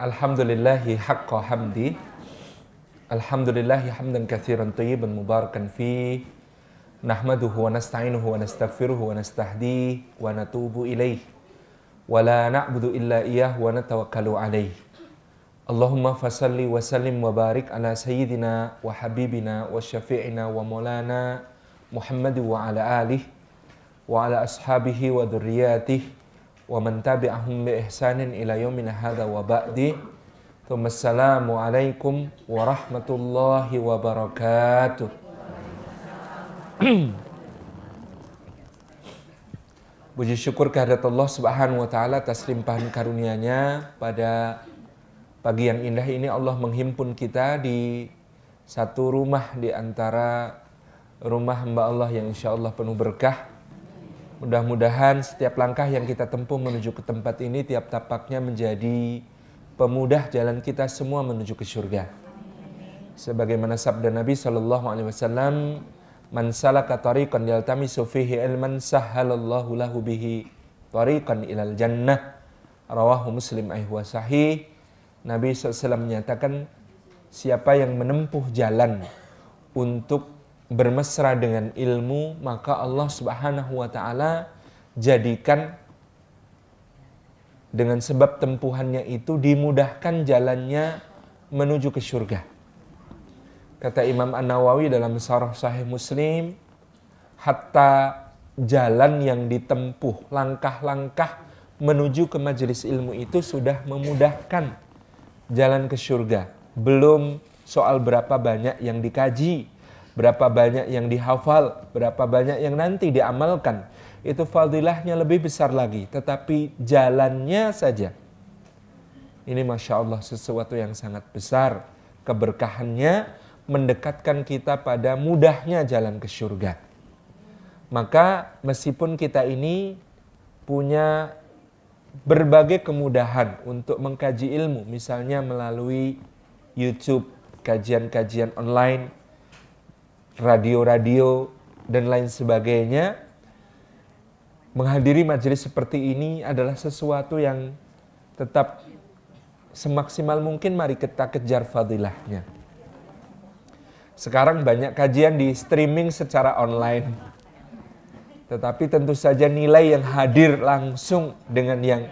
Alhamdulillahi haqqa hamdi. Alhamdulillahi hamdan kathiran tayyiban mubarakan fi. Nahmaduhu wa nasta'inuhu wa nastaghfiruhu wa nastahdi wa natubu ilaih Wa la na'budu illa iyah wa natawakkalu alaih Allahumma fasalli wa sallim wa barik ala sayyidina wa habibina wa syafi'ina wa maulana Muhammad wa ala alih wa ala ashabihi wa dhurriyatihi man tabi'ahum bi ihsanin ila yaumina hadza wa ba'di. Assalamu alaikum warahmatullahi wabarakatuh. Puji syukur kehadirat Allah Subhanahu wa taala atas limpahan karunia-Nya pada pagi yang indah ini Allah menghimpun kita di satu rumah di antara rumah hamba Allah yang insya Allah penuh berkah Mudah-mudahan setiap langkah yang kita tempuh menuju ke tempat ini tiap tapaknya menjadi pemudah jalan kita semua menuju ke surga. Sebagaimana sabda Nabi Shallallahu Alaihi Wasallam, "Man salaka tariqan yaltamisu fihi ilman sahhalallahu lahu bihi tariqan ilal jannah." Rawahu Muslim ayhu sahih. Nabi SAW menyatakan siapa yang menempuh jalan untuk bermesra dengan ilmu, maka Allah Subhanahu wa taala jadikan dengan sebab tempuhannya itu dimudahkan jalannya menuju ke surga. Kata Imam An-Nawawi dalam Sarah Sahih Muslim, hatta jalan yang ditempuh, langkah-langkah menuju ke majelis ilmu itu sudah memudahkan jalan ke surga. Belum soal berapa banyak yang dikaji, berapa banyak yang dihafal, berapa banyak yang nanti diamalkan. Itu fadilahnya lebih besar lagi, tetapi jalannya saja. Ini Masya Allah sesuatu yang sangat besar. Keberkahannya mendekatkan kita pada mudahnya jalan ke surga. Maka meskipun kita ini punya berbagai kemudahan untuk mengkaji ilmu, misalnya melalui YouTube, kajian-kajian online, radio-radio, dan lain sebagainya, menghadiri majelis seperti ini adalah sesuatu yang tetap semaksimal mungkin mari kita kejar fadilahnya. Sekarang banyak kajian di streaming secara online. Tetapi tentu saja nilai yang hadir langsung dengan yang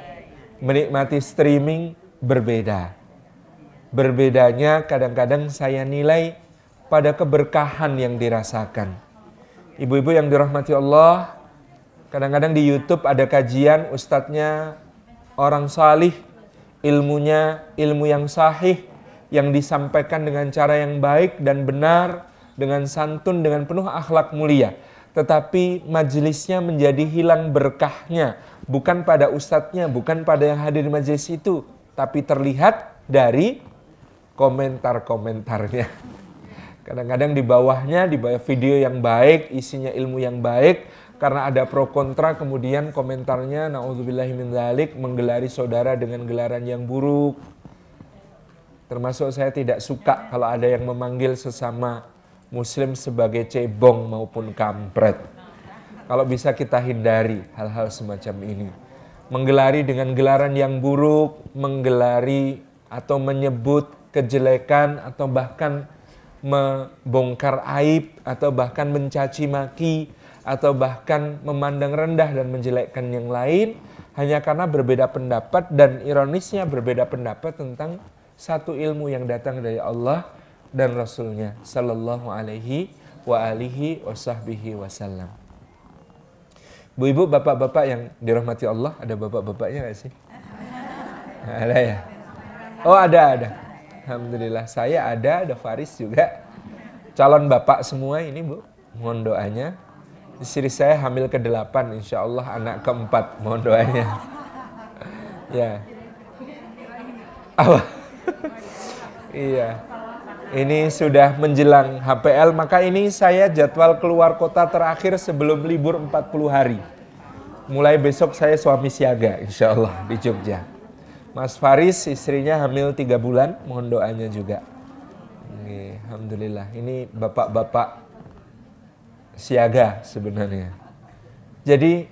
menikmati streaming berbeda. Berbedanya kadang-kadang saya nilai pada keberkahan yang dirasakan. Ibu-ibu yang dirahmati Allah, kadang-kadang di YouTube ada kajian ustadznya orang salih, ilmunya ilmu yang sahih, yang disampaikan dengan cara yang baik dan benar, dengan santun, dengan penuh akhlak mulia. Tetapi majelisnya menjadi hilang berkahnya, bukan pada ustadznya, bukan pada yang hadir di majelis itu, tapi terlihat dari komentar-komentarnya. Kadang-kadang di bawahnya, di bawah video yang baik, isinya ilmu yang baik, karena ada pro kontra, kemudian komentarnya, na'udzubillahi menggelari saudara dengan gelaran yang buruk. Termasuk saya tidak suka kalau ada yang memanggil sesama muslim sebagai cebong maupun kampret. Kalau bisa kita hindari hal-hal semacam ini. Menggelari dengan gelaran yang buruk, menggelari atau menyebut kejelekan atau bahkan membongkar aib atau bahkan mencaci maki atau bahkan memandang rendah dan menjelekkan yang lain hanya karena berbeda pendapat dan ironisnya berbeda pendapat tentang satu ilmu yang datang dari Allah dan Rasulnya Sallallahu Alaihi wa alihi wasahbihi wasallam. Bu ibu bapak-bapak yang dirahmati Allah ada bapak-bapaknya gak sih? Ada ya? Oh ada ada. Alhamdulillah saya ada, ada Faris juga. Calon bapak semua ini bu, mohon doanya. Istri saya hamil ke-8, insya Allah anak keempat, mohon doanya. ya. Apa? iya. Ini sudah menjelang HPL, maka ini saya jadwal keluar kota terakhir sebelum libur 40 hari. Mulai besok saya suami siaga, insya Allah di Jogja. Mas Faris istrinya hamil tiga bulan, mohon doanya juga. Ini, Alhamdulillah, ini bapak-bapak siaga sebenarnya. Jadi,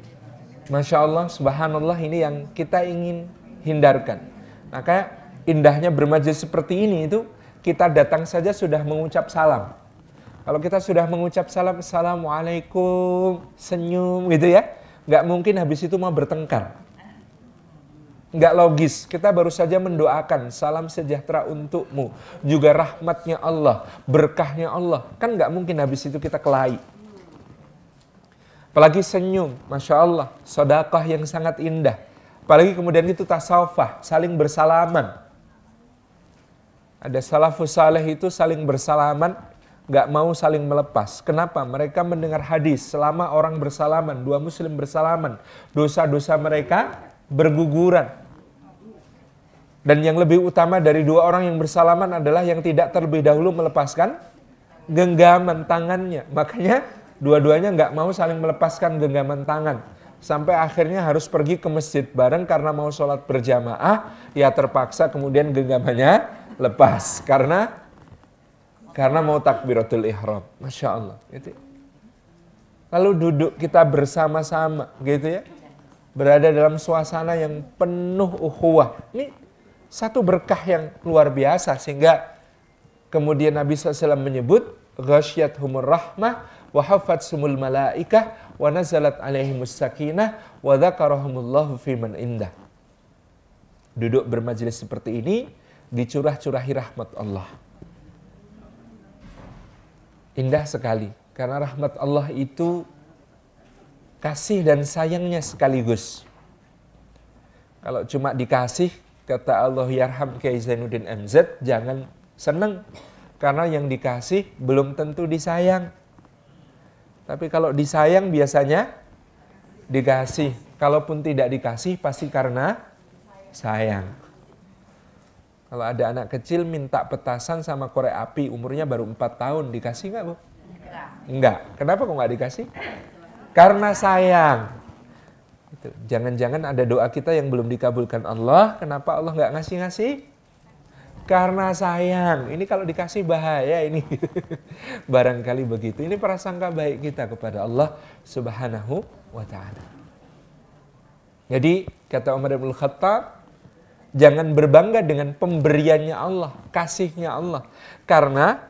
Masya Allah, Subhanallah ini yang kita ingin hindarkan. Maka indahnya bermajlis seperti ini itu kita datang saja sudah mengucap salam. Kalau kita sudah mengucap salam, Assalamualaikum, senyum gitu ya. Nggak mungkin habis itu mau bertengkar. Nggak logis, kita baru saja mendoakan salam sejahtera untukmu. Juga rahmatnya Allah, berkahnya Allah. Kan nggak mungkin habis itu kita kelahi. Apalagi senyum, Masya Allah, sodakah yang sangat indah. Apalagi kemudian itu tasawufah, saling bersalaman. Ada salafus saleh itu saling bersalaman, gak mau saling melepas. Kenapa? Mereka mendengar hadis, selama orang bersalaman, dua muslim bersalaman, dosa-dosa mereka berguguran. Dan yang lebih utama dari dua orang yang bersalaman adalah yang tidak terlebih dahulu melepaskan genggaman tangannya. Makanya Dua-duanya nggak mau saling melepaskan genggaman tangan. Sampai akhirnya harus pergi ke masjid bareng karena mau sholat berjamaah. Ya terpaksa kemudian genggamannya lepas. Karena karena mau takbiratul ihram. Masya Allah. Lalu duduk kita bersama-sama gitu ya. Berada dalam suasana yang penuh ukhuwah. Ini satu berkah yang luar biasa sehingga kemudian Nabi SAW menyebut ghasyat humur rahmah wa sumul malaikah wa nazalat alaihimus sakinah wa dzakarahumullahu fiman indah. Duduk bermajelis seperti ini dicurah-curahi rahmat Allah. Indah sekali karena rahmat Allah itu kasih dan sayangnya sekaligus. Kalau cuma dikasih, kata Allah yarham Kiai Zainuddin MZ, jangan senang. Karena yang dikasih belum tentu disayang. Tapi kalau disayang biasanya dikasih. Kalaupun tidak dikasih pasti karena sayang. Kalau ada anak kecil minta petasan sama korek api umurnya baru 4 tahun dikasih nggak bu? Enggak. Kenapa kok nggak dikasih? Karena sayang. Jangan-jangan ada doa kita yang belum dikabulkan Allah. Kenapa Allah nggak ngasih-ngasih? Karena sayang. Ini kalau dikasih bahaya ini. Barangkali begitu. Ini prasangka baik kita kepada Allah Subhanahu wa taala. Jadi kata Umar bin Khattab, jangan berbangga dengan pemberiannya Allah, kasihnya Allah. Karena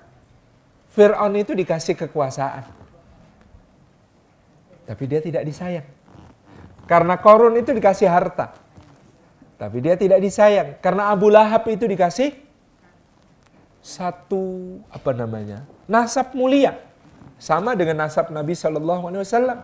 Fir'aun itu dikasih kekuasaan. Tapi dia tidak disayang. Karena Korun itu dikasih harta. Tapi dia tidak disayang. Karena Abu Lahab itu dikasih satu apa namanya nasab mulia sama dengan nasab Nabi Shallallahu Alaihi Wasallam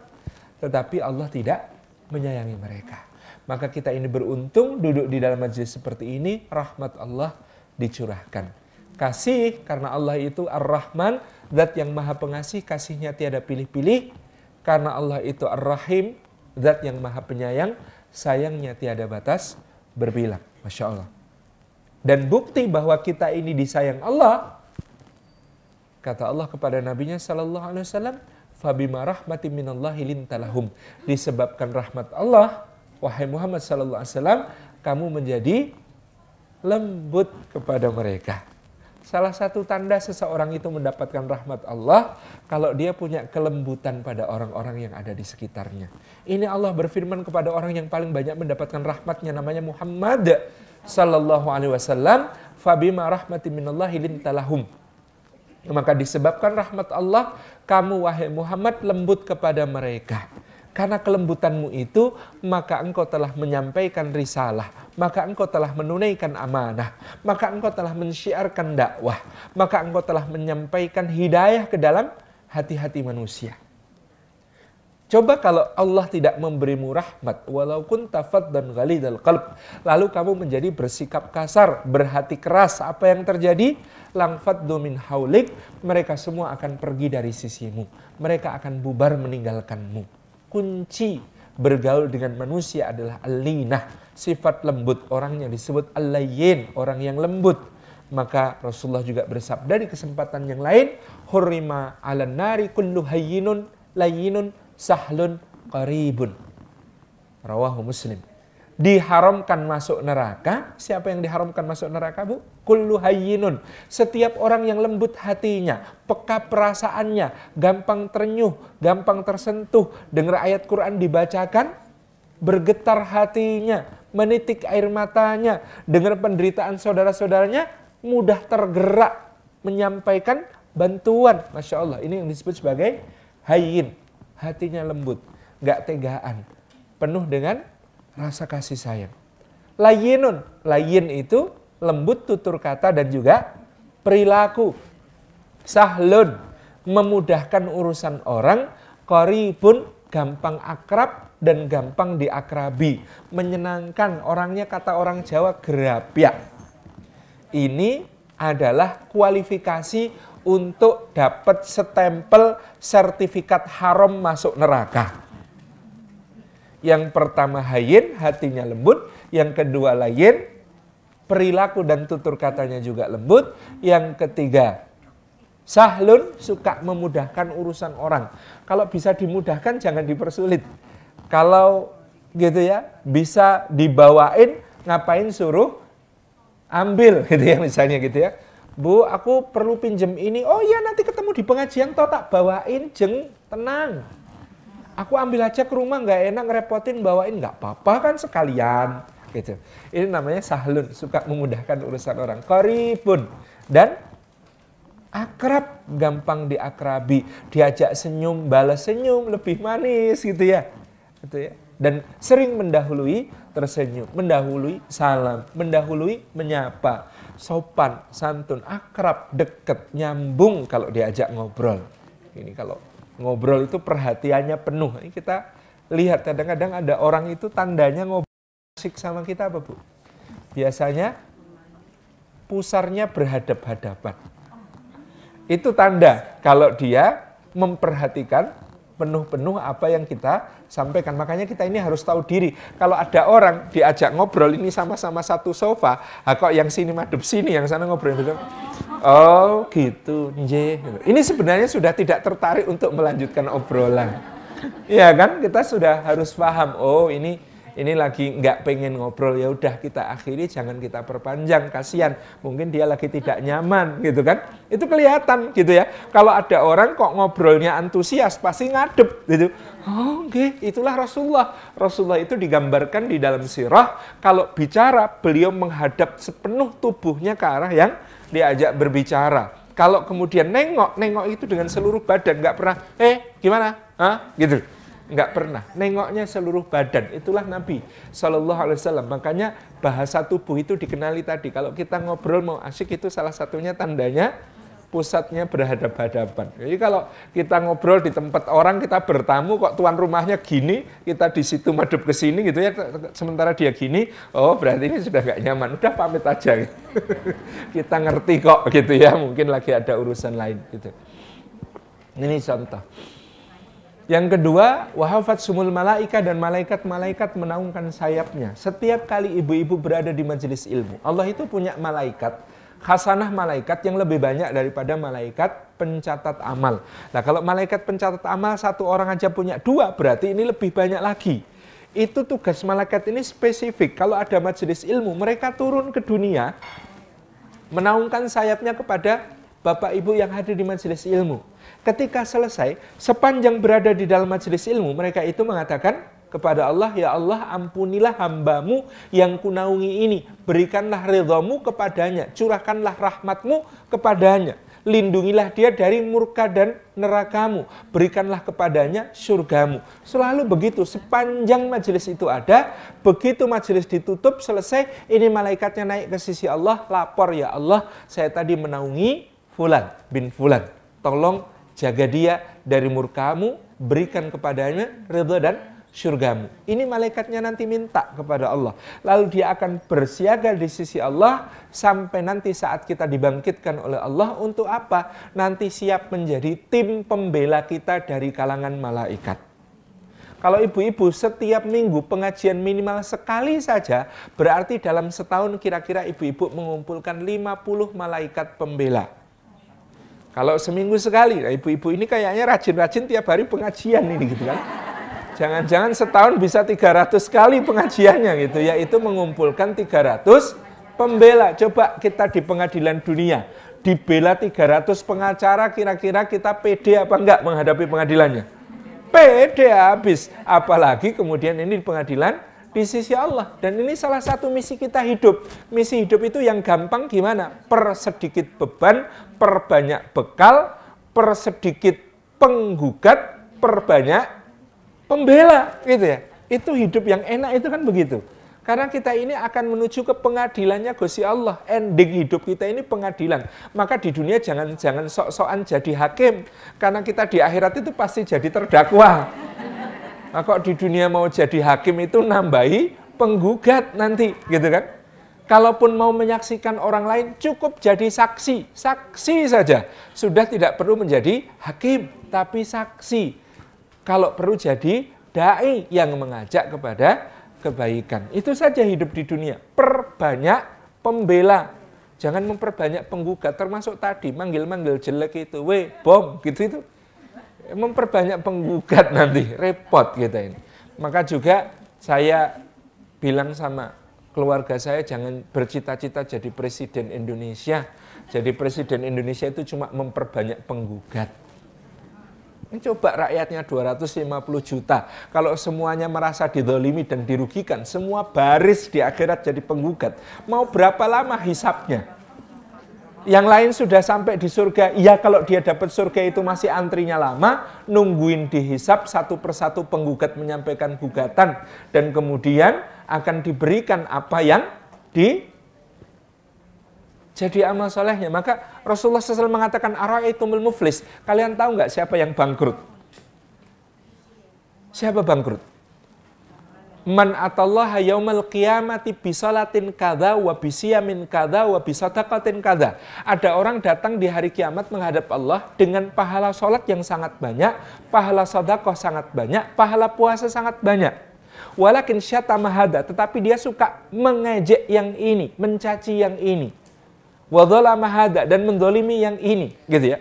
tetapi Allah tidak menyayangi mereka maka kita ini beruntung duduk di dalam majlis seperti ini rahmat Allah dicurahkan kasih karena Allah itu ar-Rahman zat yang maha pengasih kasihnya tiada pilih-pilih karena Allah itu ar-Rahim zat yang maha penyayang sayangnya tiada batas berbilang Masya Allah dan bukti bahwa kita ini disayang Allah, kata Allah kepada nabinya sallallahu alaihi wasallam, "Fabima rahmati minallahi lintalahum." Disebabkan rahmat Allah, wahai Muhammad sallallahu alaihi wasallam, kamu menjadi lembut kepada mereka. Salah satu tanda seseorang itu mendapatkan rahmat Allah kalau dia punya kelembutan pada orang-orang yang ada di sekitarnya. Ini Allah berfirman kepada orang yang paling banyak mendapatkan rahmatnya namanya Muhammad sallallahu alaihi wasallam fabima rahmati minallahi lintalahum maka disebabkan rahmat Allah kamu wahai Muhammad lembut kepada mereka karena kelembutanmu itu maka engkau telah menyampaikan risalah maka engkau telah menunaikan amanah maka engkau telah mensyiarkan dakwah maka engkau telah menyampaikan hidayah ke dalam hati-hati manusia Coba kalau Allah tidak memberimu rahmat, walaupun tafad dan ghalidal qalb, lalu kamu menjadi bersikap kasar, berhati keras, apa yang terjadi? Langfat domin haulik, mereka semua akan pergi dari sisimu. Mereka akan bubar meninggalkanmu. Kunci bergaul dengan manusia adalah alinah, sifat lembut. Orang yang disebut alayin, orang yang lembut. Maka Rasulullah juga bersabda di kesempatan yang lain, hurrima ala nari kullu hayyinun layinun sahlun qaribun. Rawahu Muslim. Diharamkan masuk neraka. Siapa yang diharamkan masuk neraka, Bu? Kullu hayyinun. Setiap orang yang lembut hatinya, peka perasaannya, gampang terenyuh, gampang tersentuh, dengar ayat Quran dibacakan, bergetar hatinya, menitik air matanya, dengar penderitaan saudara-saudaranya, mudah tergerak menyampaikan bantuan. Masya Allah, ini yang disebut sebagai hayin, hatinya lembut, gak tegaan, penuh dengan rasa kasih sayang. Layinun, layin itu lembut tutur kata dan juga perilaku. Sahlun, memudahkan urusan orang, koribun, gampang akrab dan gampang diakrabi. Menyenangkan, orangnya kata orang Jawa gerabyak. Ini adalah kualifikasi untuk dapat stempel sertifikat haram masuk neraka. Yang pertama hayin, hatinya lembut. Yang kedua layin, perilaku dan tutur katanya juga lembut. Yang ketiga, sahlun, suka memudahkan urusan orang. Kalau bisa dimudahkan, jangan dipersulit. Kalau gitu ya, bisa dibawain, ngapain suruh ambil gitu ya misalnya gitu ya. Bu, aku perlu pinjem ini. Oh iya nanti ketemu di pengajian toh tak bawain jeng tenang Aku ambil aja ke rumah nggak enak ngerepotin bawain nggak apa-apa kan sekalian gitu. Ini namanya sahlun, suka memudahkan urusan orang. Koribun dan akrab, gampang diakrabi, diajak senyum, balas senyum, lebih manis gitu ya. Gitu ya. Dan sering mendahului tersenyum, mendahului salam, mendahului menyapa, sopan, santun, akrab, deket, nyambung kalau diajak ngobrol. Ini kalau ngobrol itu perhatiannya penuh. Ini kita lihat kadang-kadang ada orang itu tandanya ngobrol asik sama kita apa Bu? Biasanya pusarnya berhadap-hadapan. Itu tanda kalau dia memperhatikan penuh-penuh apa yang kita sampaikan. Makanya kita ini harus tahu diri. Kalau ada orang diajak ngobrol ini sama-sama satu sofa, ah, kok yang sini madep sini, yang sana ngobrol. Oh gitu, nje. Ini sebenarnya sudah tidak tertarik untuk melanjutkan obrolan. Ya kan, kita sudah harus paham. Oh ini ini lagi nggak pengen ngobrol ya udah kita akhiri jangan kita perpanjang kasihan mungkin dia lagi tidak nyaman gitu kan itu kelihatan gitu ya kalau ada orang kok ngobrolnya antusias pasti ngadep gitu oh oke okay. itulah Rasulullah Rasulullah itu digambarkan di dalam sirah kalau bicara beliau menghadap sepenuh tubuhnya ke arah yang diajak berbicara kalau kemudian nengok nengok itu dengan seluruh badan nggak pernah eh gimana ah gitu nggak pernah. Nengoknya seluruh badan. Itulah Nabi Shallallahu Alaihi Wasallam. Makanya bahasa tubuh itu dikenali tadi. Kalau kita ngobrol mau asik itu salah satunya tandanya pusatnya berhadap-hadapan. Jadi kalau kita ngobrol di tempat orang, kita bertamu kok tuan rumahnya gini, kita di situ madep ke sini gitu ya, sementara dia gini, oh berarti ini sudah nggak nyaman, udah pamit aja. Gitu. kita ngerti kok gitu ya, mungkin lagi ada urusan lain gitu. Ini contoh. Yang kedua, wahafat sumul malaika dan malaikat-malaikat menaungkan sayapnya. Setiap kali ibu-ibu berada di majelis ilmu, Allah itu punya malaikat, khasanah malaikat yang lebih banyak daripada malaikat pencatat amal. Nah kalau malaikat pencatat amal satu orang aja punya dua, berarti ini lebih banyak lagi. Itu tugas malaikat ini spesifik. Kalau ada majelis ilmu, mereka turun ke dunia, menaungkan sayapnya kepada bapak ibu yang hadir di majelis ilmu Ketika selesai, sepanjang berada di dalam majelis ilmu, mereka itu mengatakan kepada Allah, Ya Allah ampunilah hambamu yang kunaungi ini. Berikanlah ridhamu kepadanya, curahkanlah rahmatmu kepadanya. Lindungilah dia dari murka dan nerakamu. Berikanlah kepadanya surgamu. Selalu begitu, sepanjang majelis itu ada, begitu majelis ditutup, selesai, ini malaikatnya naik ke sisi Allah, lapor, Ya Allah, saya tadi menaungi Fulan bin Fulan. Tolong jaga dia dari murkamu, berikan kepadanya ridha dan surgamu. Ini malaikatnya nanti minta kepada Allah. Lalu dia akan bersiaga di sisi Allah sampai nanti saat kita dibangkitkan oleh Allah untuk apa? Nanti siap menjadi tim pembela kita dari kalangan malaikat. Kalau ibu-ibu setiap minggu pengajian minimal sekali saja, berarti dalam setahun kira-kira ibu-ibu mengumpulkan 50 malaikat pembela kalau seminggu sekali, nah ibu-ibu ini kayaknya rajin-rajin tiap hari pengajian ini gitu kan. Jangan-jangan setahun bisa 300 kali pengajiannya gitu ya. Itu mengumpulkan 300 pembela. Coba kita di pengadilan dunia. Dibela 300 pengacara kira-kira kita pede apa enggak menghadapi pengadilannya? Pede habis. Apalagi kemudian ini di pengadilan di sisi Allah. Dan ini salah satu misi kita hidup. Misi hidup itu yang gampang gimana? Per sedikit beban, per banyak bekal, per sedikit penggugat, per banyak pembela gitu ya. Itu hidup yang enak itu kan begitu. Karena kita ini akan menuju ke pengadilannya Gusti Allah. Ending hidup kita ini pengadilan. Maka di dunia jangan jangan sok-sokan jadi hakim. Karena kita di akhirat itu pasti jadi terdakwa. Nah, kok di dunia mau jadi hakim itu nambahi penggugat nanti, gitu kan? Kalaupun mau menyaksikan orang lain, cukup jadi saksi. Saksi saja. Sudah tidak perlu menjadi hakim, tapi saksi. Kalau perlu jadi da'i yang mengajak kepada kebaikan. Itu saja hidup di dunia. Perbanyak pembela. Jangan memperbanyak penggugat. Termasuk tadi manggil-manggil jelek itu. Weh, bom, gitu itu. Memperbanyak penggugat nanti. Repot kita ini. Maka juga saya bilang sama keluarga saya jangan bercita-cita jadi presiden Indonesia. Jadi presiden Indonesia itu cuma memperbanyak penggugat. Coba rakyatnya 250 juta. Kalau semuanya merasa didolimi dan dirugikan, semua baris di akhirat jadi penggugat. Mau berapa lama hisapnya? Yang lain sudah sampai di surga. Ya kalau dia dapat surga itu masih antrinya lama, nungguin dihisap satu persatu penggugat menyampaikan gugatan. Dan kemudian akan diberikan apa yang di jadi amal solehnya. Maka Rasulullah SAW mengatakan, Ara'aitumul muflis. Kalian tahu nggak siapa yang bangkrut? Siapa bangkrut? Man atallaha yaumal qiyamati bisalatin kada wa bisiyamin kada wa bisadaqatin kada. Ada orang datang di hari kiamat menghadap Allah dengan pahala sholat yang sangat banyak, pahala sodakoh sangat banyak, pahala puasa sangat banyak. Walakin syatama hada, tetapi dia suka mengejek yang ini, mencaci yang ini wadhala mahada dan mendolimi yang ini gitu ya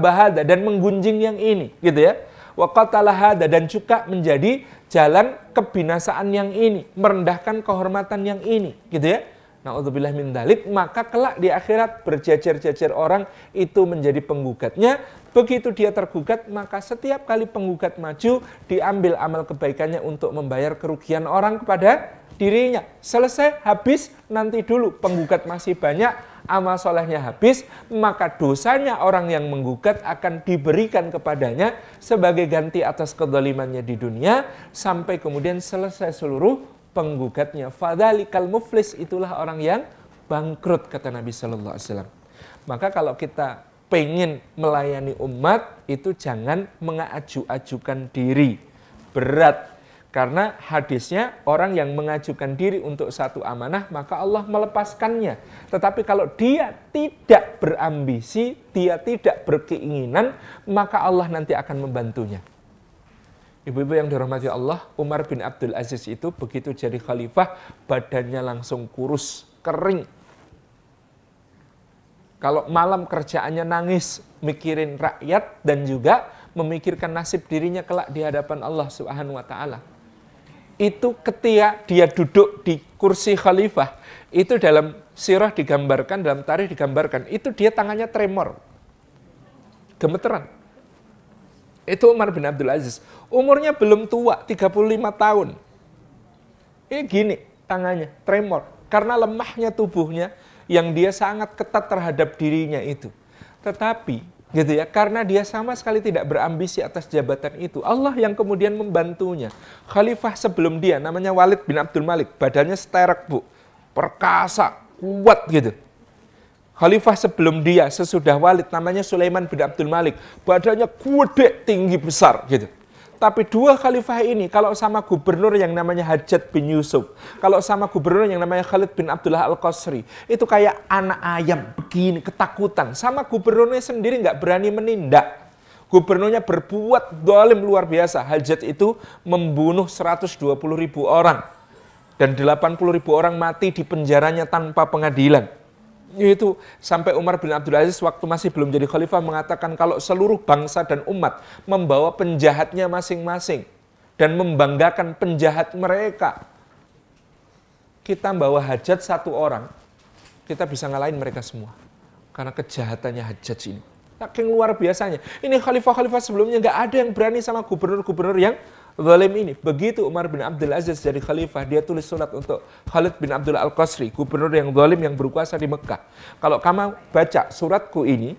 bahada dan menggunjing yang ini gitu ya waqatalahada dan juga menjadi jalan kebinasaan yang ini merendahkan kehormatan yang ini gitu ya Na'udzubillah min dalik, maka kelak di akhirat berjajar-jajar orang itu menjadi penggugatnya. Begitu dia tergugat, maka setiap kali penggugat maju, diambil amal kebaikannya untuk membayar kerugian orang kepada dirinya. Selesai, habis, nanti dulu penggugat masih banyak, amal solehnya habis, maka dosanya orang yang menggugat akan diberikan kepadanya sebagai ganti atas kedolimannya di dunia, sampai kemudian selesai seluruh penggugatnya. Fadalikal muflis itulah orang yang bangkrut, kata Nabi Shallallahu Wasallam. Maka kalau kita pengen melayani umat, itu jangan mengaju-ajukan diri. Berat, karena hadisnya orang yang mengajukan diri untuk satu amanah maka Allah melepaskannya. Tetapi kalau dia tidak berambisi, dia tidak berkeinginan, maka Allah nanti akan membantunya. Ibu-ibu yang dirahmati Allah, Umar bin Abdul Aziz itu begitu jadi khalifah, badannya langsung kurus, kering. Kalau malam kerjaannya nangis, mikirin rakyat dan juga memikirkan nasib dirinya kelak di hadapan Allah Subhanahu wa taala itu ketika dia duduk di kursi khalifah, itu dalam sirah digambarkan, dalam tarikh digambarkan, itu dia tangannya tremor. Gemeteran. Itu Umar bin Abdul Aziz. Umurnya belum tua, 35 tahun. Ini gini tangannya, tremor. Karena lemahnya tubuhnya yang dia sangat ketat terhadap dirinya itu. Tetapi gitu ya. Karena dia sama sekali tidak berambisi atas jabatan itu. Allah yang kemudian membantunya. Khalifah sebelum dia namanya Walid bin Abdul Malik. Badannya sterek bu. Perkasa kuat gitu. Khalifah sebelum dia sesudah Walid namanya Sulaiman bin Abdul Malik. Badannya kuat tinggi besar gitu tapi dua khalifah ini kalau sama gubernur yang namanya Hajat bin Yusuf, kalau sama gubernur yang namanya Khalid bin Abdullah Al-Qasri, itu kayak anak ayam begini, ketakutan. Sama gubernurnya sendiri nggak berani menindak. Gubernurnya berbuat dolim luar biasa. Hajat itu membunuh 120 ribu orang. Dan 80 ribu orang mati di penjaranya tanpa pengadilan itu sampai Umar bin Abdul Aziz waktu masih belum jadi khalifah mengatakan kalau seluruh bangsa dan umat membawa penjahatnya masing-masing dan membanggakan penjahat mereka. Kita bawa hajat satu orang, kita bisa ngalahin mereka semua. Karena kejahatannya hajat ini. Saking luar biasanya. Ini khalifah-khalifah sebelumnya nggak ada yang berani sama gubernur-gubernur yang zalim ini. Begitu Umar bin Abdul Aziz jadi khalifah, dia tulis surat untuk Khalid bin Abdul Al-Qasri, gubernur yang zalim yang berkuasa di Mekah. Kalau kamu baca suratku ini,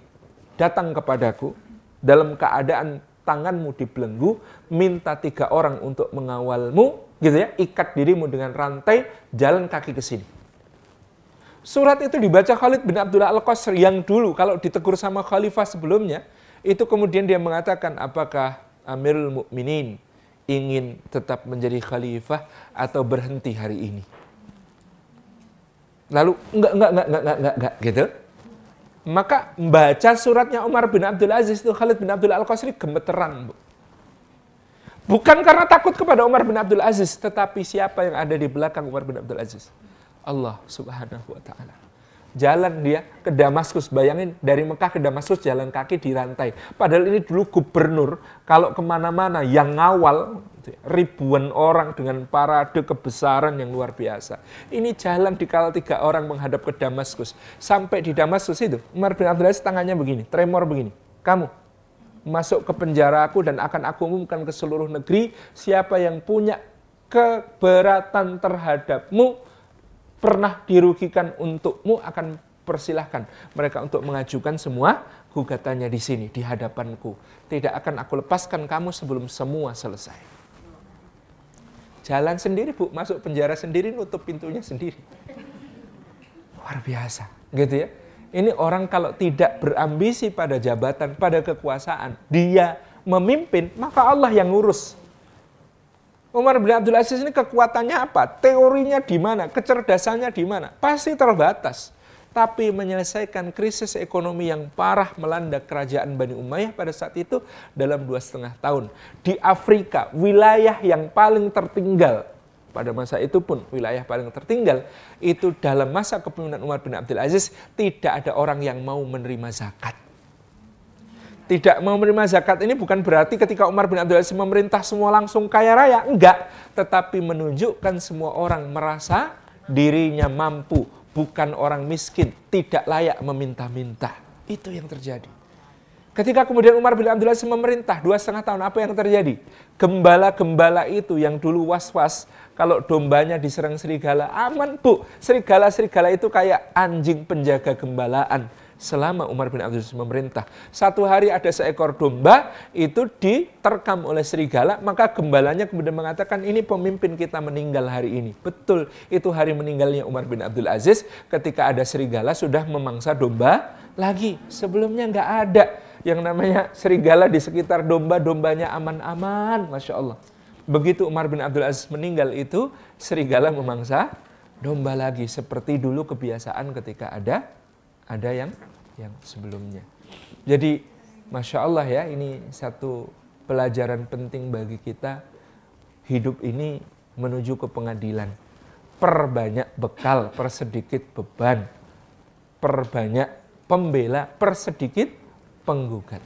datang kepadaku dalam keadaan tanganmu dibelenggu, minta tiga orang untuk mengawalmu, gitu ya, ikat dirimu dengan rantai, jalan kaki ke sini. Surat itu dibaca Khalid bin Abdullah Al-Qasr yang dulu kalau ditegur sama khalifah sebelumnya, itu kemudian dia mengatakan apakah Amirul Mukminin ingin tetap menjadi khalifah atau berhenti hari ini. Lalu enggak enggak enggak enggak enggak, enggak, enggak gitu. Maka membaca suratnya Umar bin Abdul Aziz itu Khalid bin Abdul Al-Qasri gemeteran, Bu. Bukan karena takut kepada Umar bin Abdul Aziz, tetapi siapa yang ada di belakang Umar bin Abdul Aziz? Allah Subhanahu wa taala jalan dia ke Damaskus. Bayangin dari Mekah ke Damaskus jalan kaki di rantai. Padahal ini dulu gubernur, kalau ke mana-mana yang ngawal ribuan orang dengan parade kebesaran yang luar biasa. Ini jalan di kala tiga orang menghadap ke Damaskus. Sampai di Damaskus itu, Umar bin Abdul Aziz tangannya begini, tremor begini. Kamu masuk ke penjara aku dan akan aku umumkan ke seluruh negeri siapa yang punya keberatan terhadapmu pernah dirugikan untukmu akan persilahkan mereka untuk mengajukan semua gugatannya di sini, di hadapanku. Tidak akan aku lepaskan kamu sebelum semua selesai. Jalan sendiri bu, masuk penjara sendiri, nutup pintunya sendiri. Luar biasa, gitu ya. Ini orang kalau tidak berambisi pada jabatan, pada kekuasaan, dia memimpin, maka Allah yang ngurus. Umar bin Abdul Aziz ini kekuatannya apa? Teorinya di mana? Kecerdasannya di mana? Pasti terbatas. Tapi menyelesaikan krisis ekonomi yang parah melanda kerajaan Bani Umayyah pada saat itu dalam dua setengah tahun. Di Afrika, wilayah yang paling tertinggal pada masa itu pun wilayah paling tertinggal itu dalam masa kepemimpinan Umar bin Abdul Aziz tidak ada orang yang mau menerima zakat tidak mau menerima zakat ini bukan berarti ketika Umar bin Abdul Aziz memerintah semua langsung kaya raya, enggak. Tetapi menunjukkan semua orang merasa dirinya mampu, bukan orang miskin, tidak layak meminta-minta. Itu yang terjadi. Ketika kemudian Umar bin Abdul Aziz memerintah dua setengah tahun, apa yang terjadi? Gembala-gembala itu yang dulu was-was, kalau dombanya diserang serigala, aman bu. Serigala-serigala itu kayak anjing penjaga gembalaan selama Umar bin Abdul Aziz memerintah. Satu hari ada seekor domba itu diterkam oleh serigala, maka gembalanya kemudian mengatakan ini pemimpin kita meninggal hari ini. Betul, itu hari meninggalnya Umar bin Abdul Aziz ketika ada serigala sudah memangsa domba lagi. Sebelumnya nggak ada yang namanya serigala di sekitar domba, dombanya aman-aman, Masya Allah. Begitu Umar bin Abdul Aziz meninggal itu, serigala memangsa domba lagi. Seperti dulu kebiasaan ketika ada ada yang yang sebelumnya. Jadi Masya Allah ya ini satu pelajaran penting bagi kita hidup ini menuju ke pengadilan. Perbanyak bekal, persedikit beban. Perbanyak pembela, persedikit penggugat.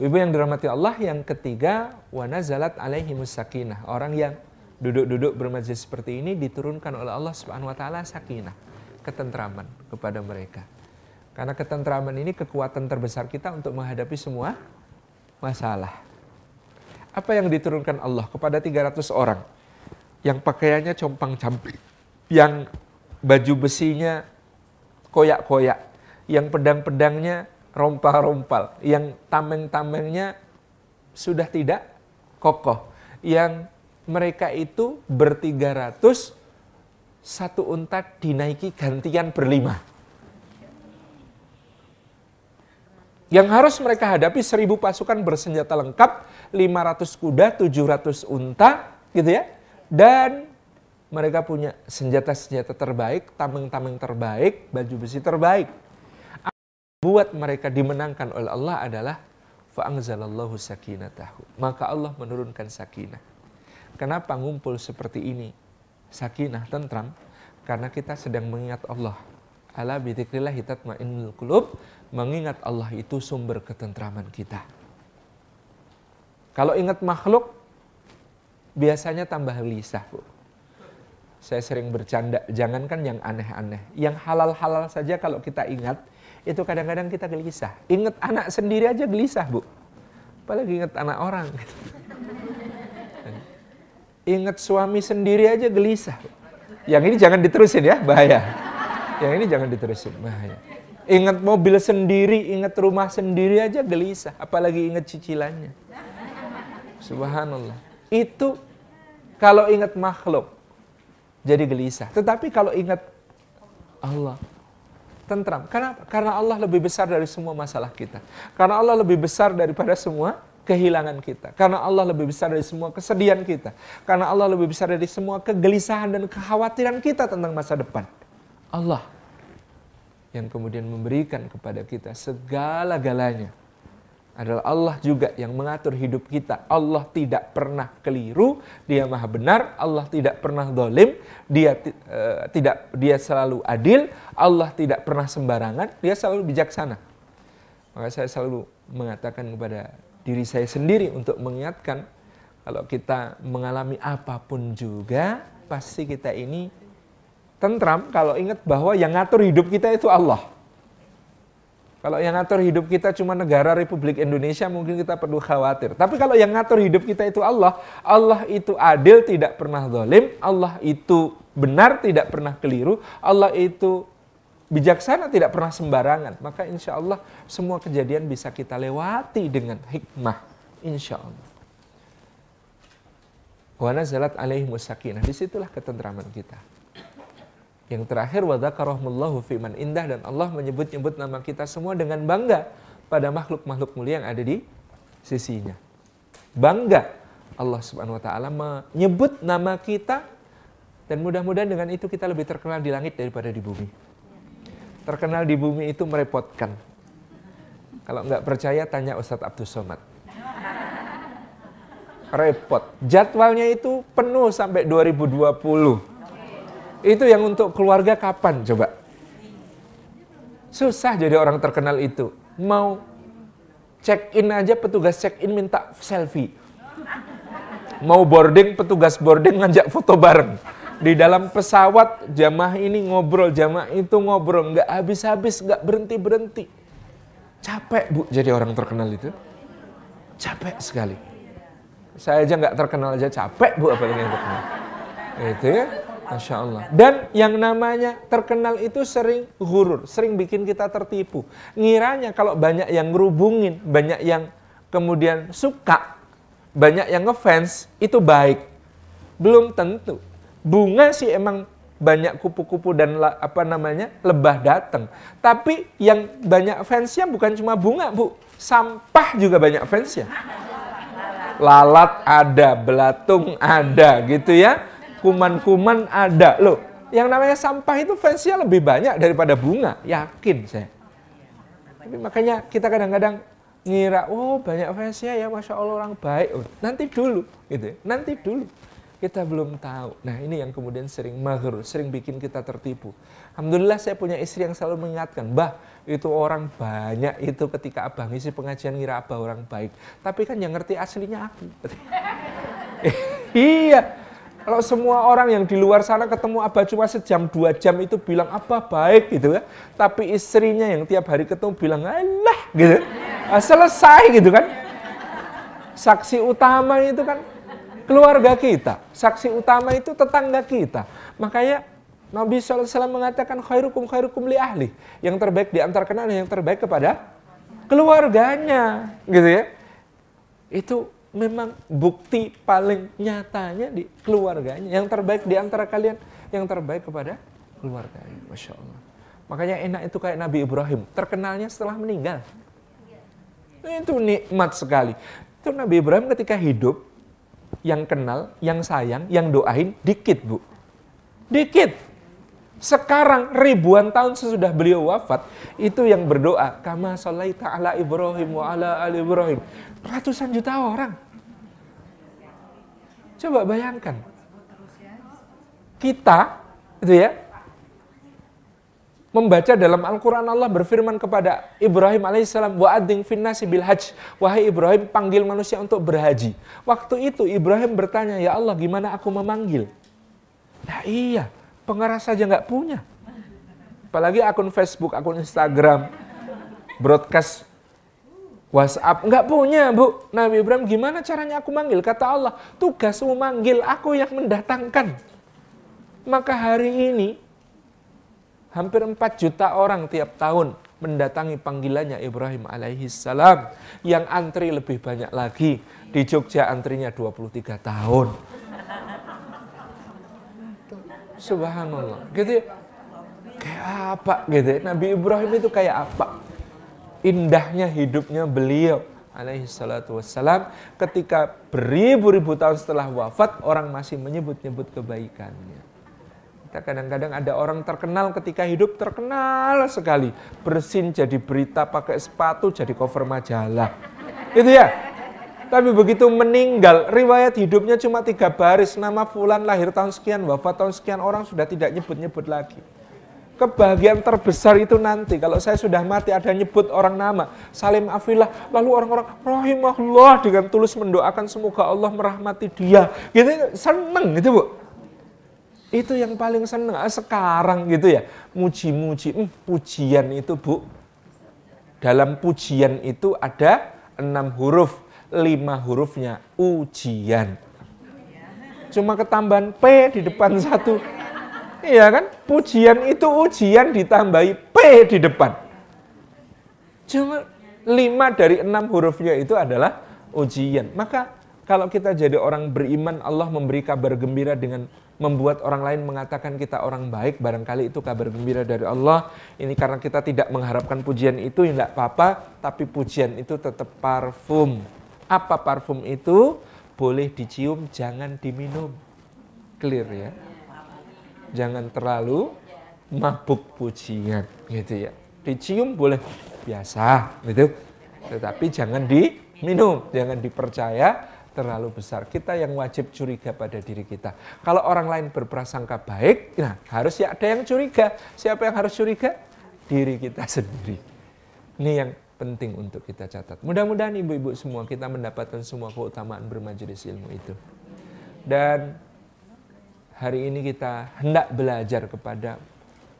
Ibu yang dirahmati Allah, yang ketiga, wana zalat alaihi musakinah. Orang yang duduk-duduk bermajlis seperti ini diturunkan oleh Allah Subhanahu wa taala sakinah ketentraman kepada mereka. Karena ketentraman ini kekuatan terbesar kita untuk menghadapi semua masalah. Apa yang diturunkan Allah kepada 300 orang yang pakaiannya compang-camping, yang baju besinya koyak-koyak, yang pedang-pedangnya rompal-rompal, yang tameng-tamengnya sudah tidak kokoh, yang mereka itu bertiga ratus satu unta dinaiki gantian berlima. Yang harus mereka hadapi seribu pasukan bersenjata lengkap, 500 kuda, 700 unta, gitu ya. Dan mereka punya senjata-senjata terbaik, tameng-tameng terbaik, baju besi terbaik. Buat mereka dimenangkan oleh Allah adalah fa'angzalallahu sakinatahu. Maka Allah menurunkan sakinah. Kenapa ngumpul seperti ini? Sakinah, tentram, karena kita sedang mengingat Allah. Ala bidzikrillah tatmainnul qulub, mengingat Allah itu sumber ketentraman kita. Kalau ingat makhluk, biasanya tambah gelisah, Bu. Saya sering bercanda, jangankan yang aneh-aneh. Yang halal-halal saja kalau kita ingat, itu kadang-kadang kita gelisah. Ingat anak sendiri aja gelisah, Bu. Apalagi ingat anak orang. Ingat suami sendiri aja gelisah. Yang ini jangan diterusin ya, bahaya. Yang ini jangan diterusin, bahaya. Ingat mobil sendiri, ingat rumah sendiri aja gelisah, apalagi ingat cicilannya. Subhanallah. Itu kalau ingat makhluk jadi gelisah. Tetapi kalau ingat Allah, tentram. Kenapa? Karena Allah lebih besar dari semua masalah kita. Karena Allah lebih besar daripada semua kehilangan kita. Karena Allah lebih besar dari semua kesedihan kita. Karena Allah lebih besar dari semua kegelisahan dan kekhawatiran kita tentang masa depan. Allah yang kemudian memberikan kepada kita segala-galanya adalah Allah juga yang mengatur hidup kita. Allah tidak pernah keliru, Dia Maha benar, Allah tidak pernah dolim, Dia uh, tidak Dia selalu adil, Allah tidak pernah sembarangan, Dia selalu bijaksana. Maka saya selalu mengatakan kepada diri saya sendiri untuk mengingatkan kalau kita mengalami apa pun juga pasti kita ini tentram kalau ingat bahwa yang ngatur hidup kita itu Allah. Kalau yang ngatur hidup kita cuma negara Republik Indonesia mungkin kita perlu khawatir. Tapi kalau yang ngatur hidup kita itu Allah, Allah itu adil tidak pernah zalim, Allah itu benar tidak pernah keliru, Allah itu bijaksana tidak pernah sembarangan. Maka insya Allah semua kejadian bisa kita lewati dengan hikmah. Insya Allah. Wa nazalat alaihi sakinah. Di situlah ketentraman kita. Yang terakhir wa dzakarahumullahu fiman indah dan Allah menyebut-nyebut nama kita semua dengan bangga pada makhluk-makhluk mulia yang ada di sisinya. Bangga Allah Subhanahu wa taala menyebut nama kita dan mudah-mudahan dengan itu kita lebih terkenal di langit daripada di bumi. Terkenal di bumi itu merepotkan. Kalau nggak percaya tanya Ustadz Abdul Somad. Repot. Jadwalnya itu penuh sampai 2020 itu yang untuk keluarga kapan coba? Susah jadi orang terkenal itu. Mau check in aja petugas check in minta selfie. Mau boarding petugas boarding ngajak foto bareng. Di dalam pesawat jamaah ini ngobrol, jamaah itu ngobrol, nggak habis-habis, nggak berhenti-berhenti. Capek bu jadi orang terkenal itu. Capek sekali. Saya aja nggak terkenal aja capek bu apalagi yang terkenal. Itu ya. Masya Allah. Dan yang namanya terkenal itu sering gurur, sering bikin kita tertipu. Ngiranya kalau banyak yang ngerubungin, banyak yang kemudian suka, banyak yang ngefans, itu baik. Belum tentu. Bunga sih emang banyak kupu-kupu dan apa namanya lebah datang. Tapi yang banyak fansnya bukan cuma bunga, Bu. Sampah juga banyak fansnya. Lalat ada, belatung ada gitu ya kuman-kuman ada. Loh, yang namanya sampah itu fansnya lebih banyak daripada bunga, yakin saya. Tapi makanya kita kadang-kadang ngira, oh banyak fansnya ya, masya Allah orang baik. Oh, nanti dulu, gitu. Ya. Nanti dulu. Kita belum tahu. Nah ini yang kemudian sering mager, sering bikin kita tertipu. Alhamdulillah saya punya istri yang selalu mengingatkan, bah itu orang banyak itu ketika abah ngisi pengajian ngira abah orang baik. Tapi kan yang ngerti aslinya aku. iya, kalau semua orang yang di luar sana ketemu Abah cuma sejam dua jam itu bilang apa baik gitu ya. Tapi istrinya yang tiap hari ketemu bilang alah gitu. Nah, selesai gitu kan. Saksi utama itu kan keluarga kita. Saksi utama itu tetangga kita. Makanya Nabi SAW mengatakan khairukum khairukum li ahli. Yang terbaik di antara yang terbaik kepada keluarganya. Gitu ya. Itu memang bukti paling nyatanya di keluarganya. Yang terbaik di antara kalian, yang terbaik kepada keluarganya. Masya Allah. Makanya enak itu kayak Nabi Ibrahim. Terkenalnya setelah meninggal. Itu nikmat sekali. Itu Nabi Ibrahim ketika hidup, yang kenal, yang sayang, yang doain, dikit bu. Dikit. Sekarang ribuan tahun sesudah beliau wafat, itu yang berdoa, kama salaita ala Ibrahim wa ala ali Ibrahim. Ratusan juta orang. Coba bayangkan. Kita, itu ya, membaca dalam Al-Quran Allah berfirman kepada Ibrahim alaihissalam wa ading finnasi bil hajj wahai Ibrahim panggil manusia untuk berhaji waktu itu Ibrahim bertanya ya Allah gimana aku memanggil nah iya pengeras saja nggak punya apalagi akun Facebook akun Instagram broadcast WhatsApp nggak punya bu. Nabi Ibrahim gimana caranya aku manggil? Kata Allah, tugasmu manggil, aku yang mendatangkan. Maka hari ini hampir 4 juta orang tiap tahun mendatangi panggilannya Ibrahim alaihissalam yang antri lebih banyak lagi. Di Jogja antrinya 23 tahun. Subhanallah. Gitu ya. Kayak apa gitu ya. Nabi Ibrahim itu kayak apa? indahnya hidupnya beliau alaihi salatu wassalam ketika beribu-ribu tahun setelah wafat orang masih menyebut-nyebut kebaikannya. Kita kadang-kadang ada orang terkenal ketika hidup terkenal sekali. Bersin jadi berita pakai sepatu jadi cover majalah. Itu ya. Tapi begitu meninggal, riwayat hidupnya cuma tiga baris. Nama Fulan lahir tahun sekian, wafat tahun sekian, orang sudah tidak nyebut-nyebut lagi kebahagiaan terbesar itu nanti kalau saya sudah mati ada nyebut orang nama Salim Afillah lalu orang-orang rahimahullah dengan tulus mendoakan semoga Allah merahmati dia gitu seneng gitu bu itu yang paling seneng ah, sekarang gitu ya muji-muji hmm, pujian itu bu dalam pujian itu ada enam huruf lima hurufnya ujian cuma ketambahan P di depan satu Iya kan? Pujian itu ujian ditambahi P di depan. Cuma lima dari enam hurufnya itu adalah ujian. Maka kalau kita jadi orang beriman, Allah memberi kabar gembira dengan membuat orang lain mengatakan kita orang baik, barangkali itu kabar gembira dari Allah. Ini karena kita tidak mengharapkan pujian itu, ya tidak apa-apa, tapi pujian itu tetap parfum. Apa parfum itu? Boleh dicium, jangan diminum. Clear ya? jangan terlalu mabuk pujian gitu ya. Dicium boleh biasa gitu. Tetapi jangan diminum, jangan dipercaya terlalu besar. Kita yang wajib curiga pada diri kita. Kalau orang lain berprasangka baik, nah harus ya ada yang curiga. Siapa yang harus curiga? Diri kita sendiri. Ini yang penting untuk kita catat. Mudah-mudahan ibu-ibu semua kita mendapatkan semua keutamaan bermajelis ilmu itu. Dan hari ini kita hendak belajar kepada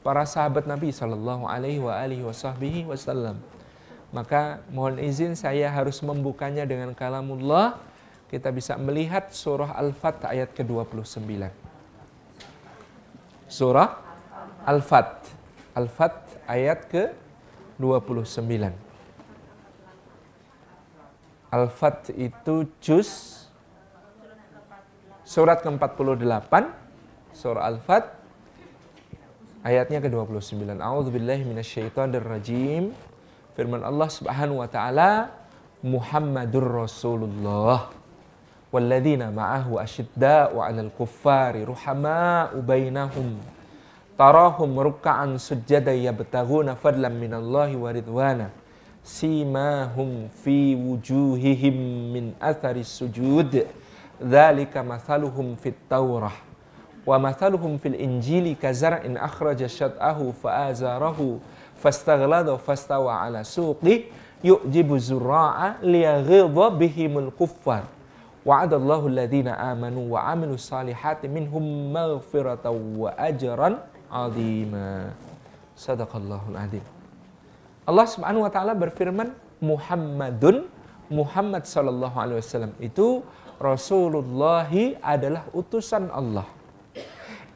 para sahabat Nabi Shallallahu Alaihi Wasallam. Maka mohon izin saya harus membukanya dengan kalamullah. Kita bisa melihat surah Al-Fat ayat ke-29. Surah Al-Fat. Al-Fat ayat ke-29. Al-Fat itu juz surat ke-48 surah Al-Fat ayatnya ke-29. A'udzubillahi minasyaitonirrajim. Firman Allah Subhanahu wa taala, Muhammadur Rasulullah والذين معه أشداء على الكفار رحماء بينهم. تراهم ركعا سجدا يبتغون فضلا من الله ورضوانا سيماهم في وجوههم من أثر السجود. ذلك مثلهم في التوراة. ومثلهم في الإنجيل كزرع أخرج شطأه فآزره فاستغلظ فاستوى على سوقه. يؤجب الزراع ليغيظ بهم الكفار. Wa'adallahu alladhina amanu wa amilu salihati minhum maghfiratan wa ajran azima sadaqallahul azim Allah Subhanahu wa taala berfirman Muhammadun Muhammad sallallahu alaihi wasallam itu Rasulullah adalah utusan Allah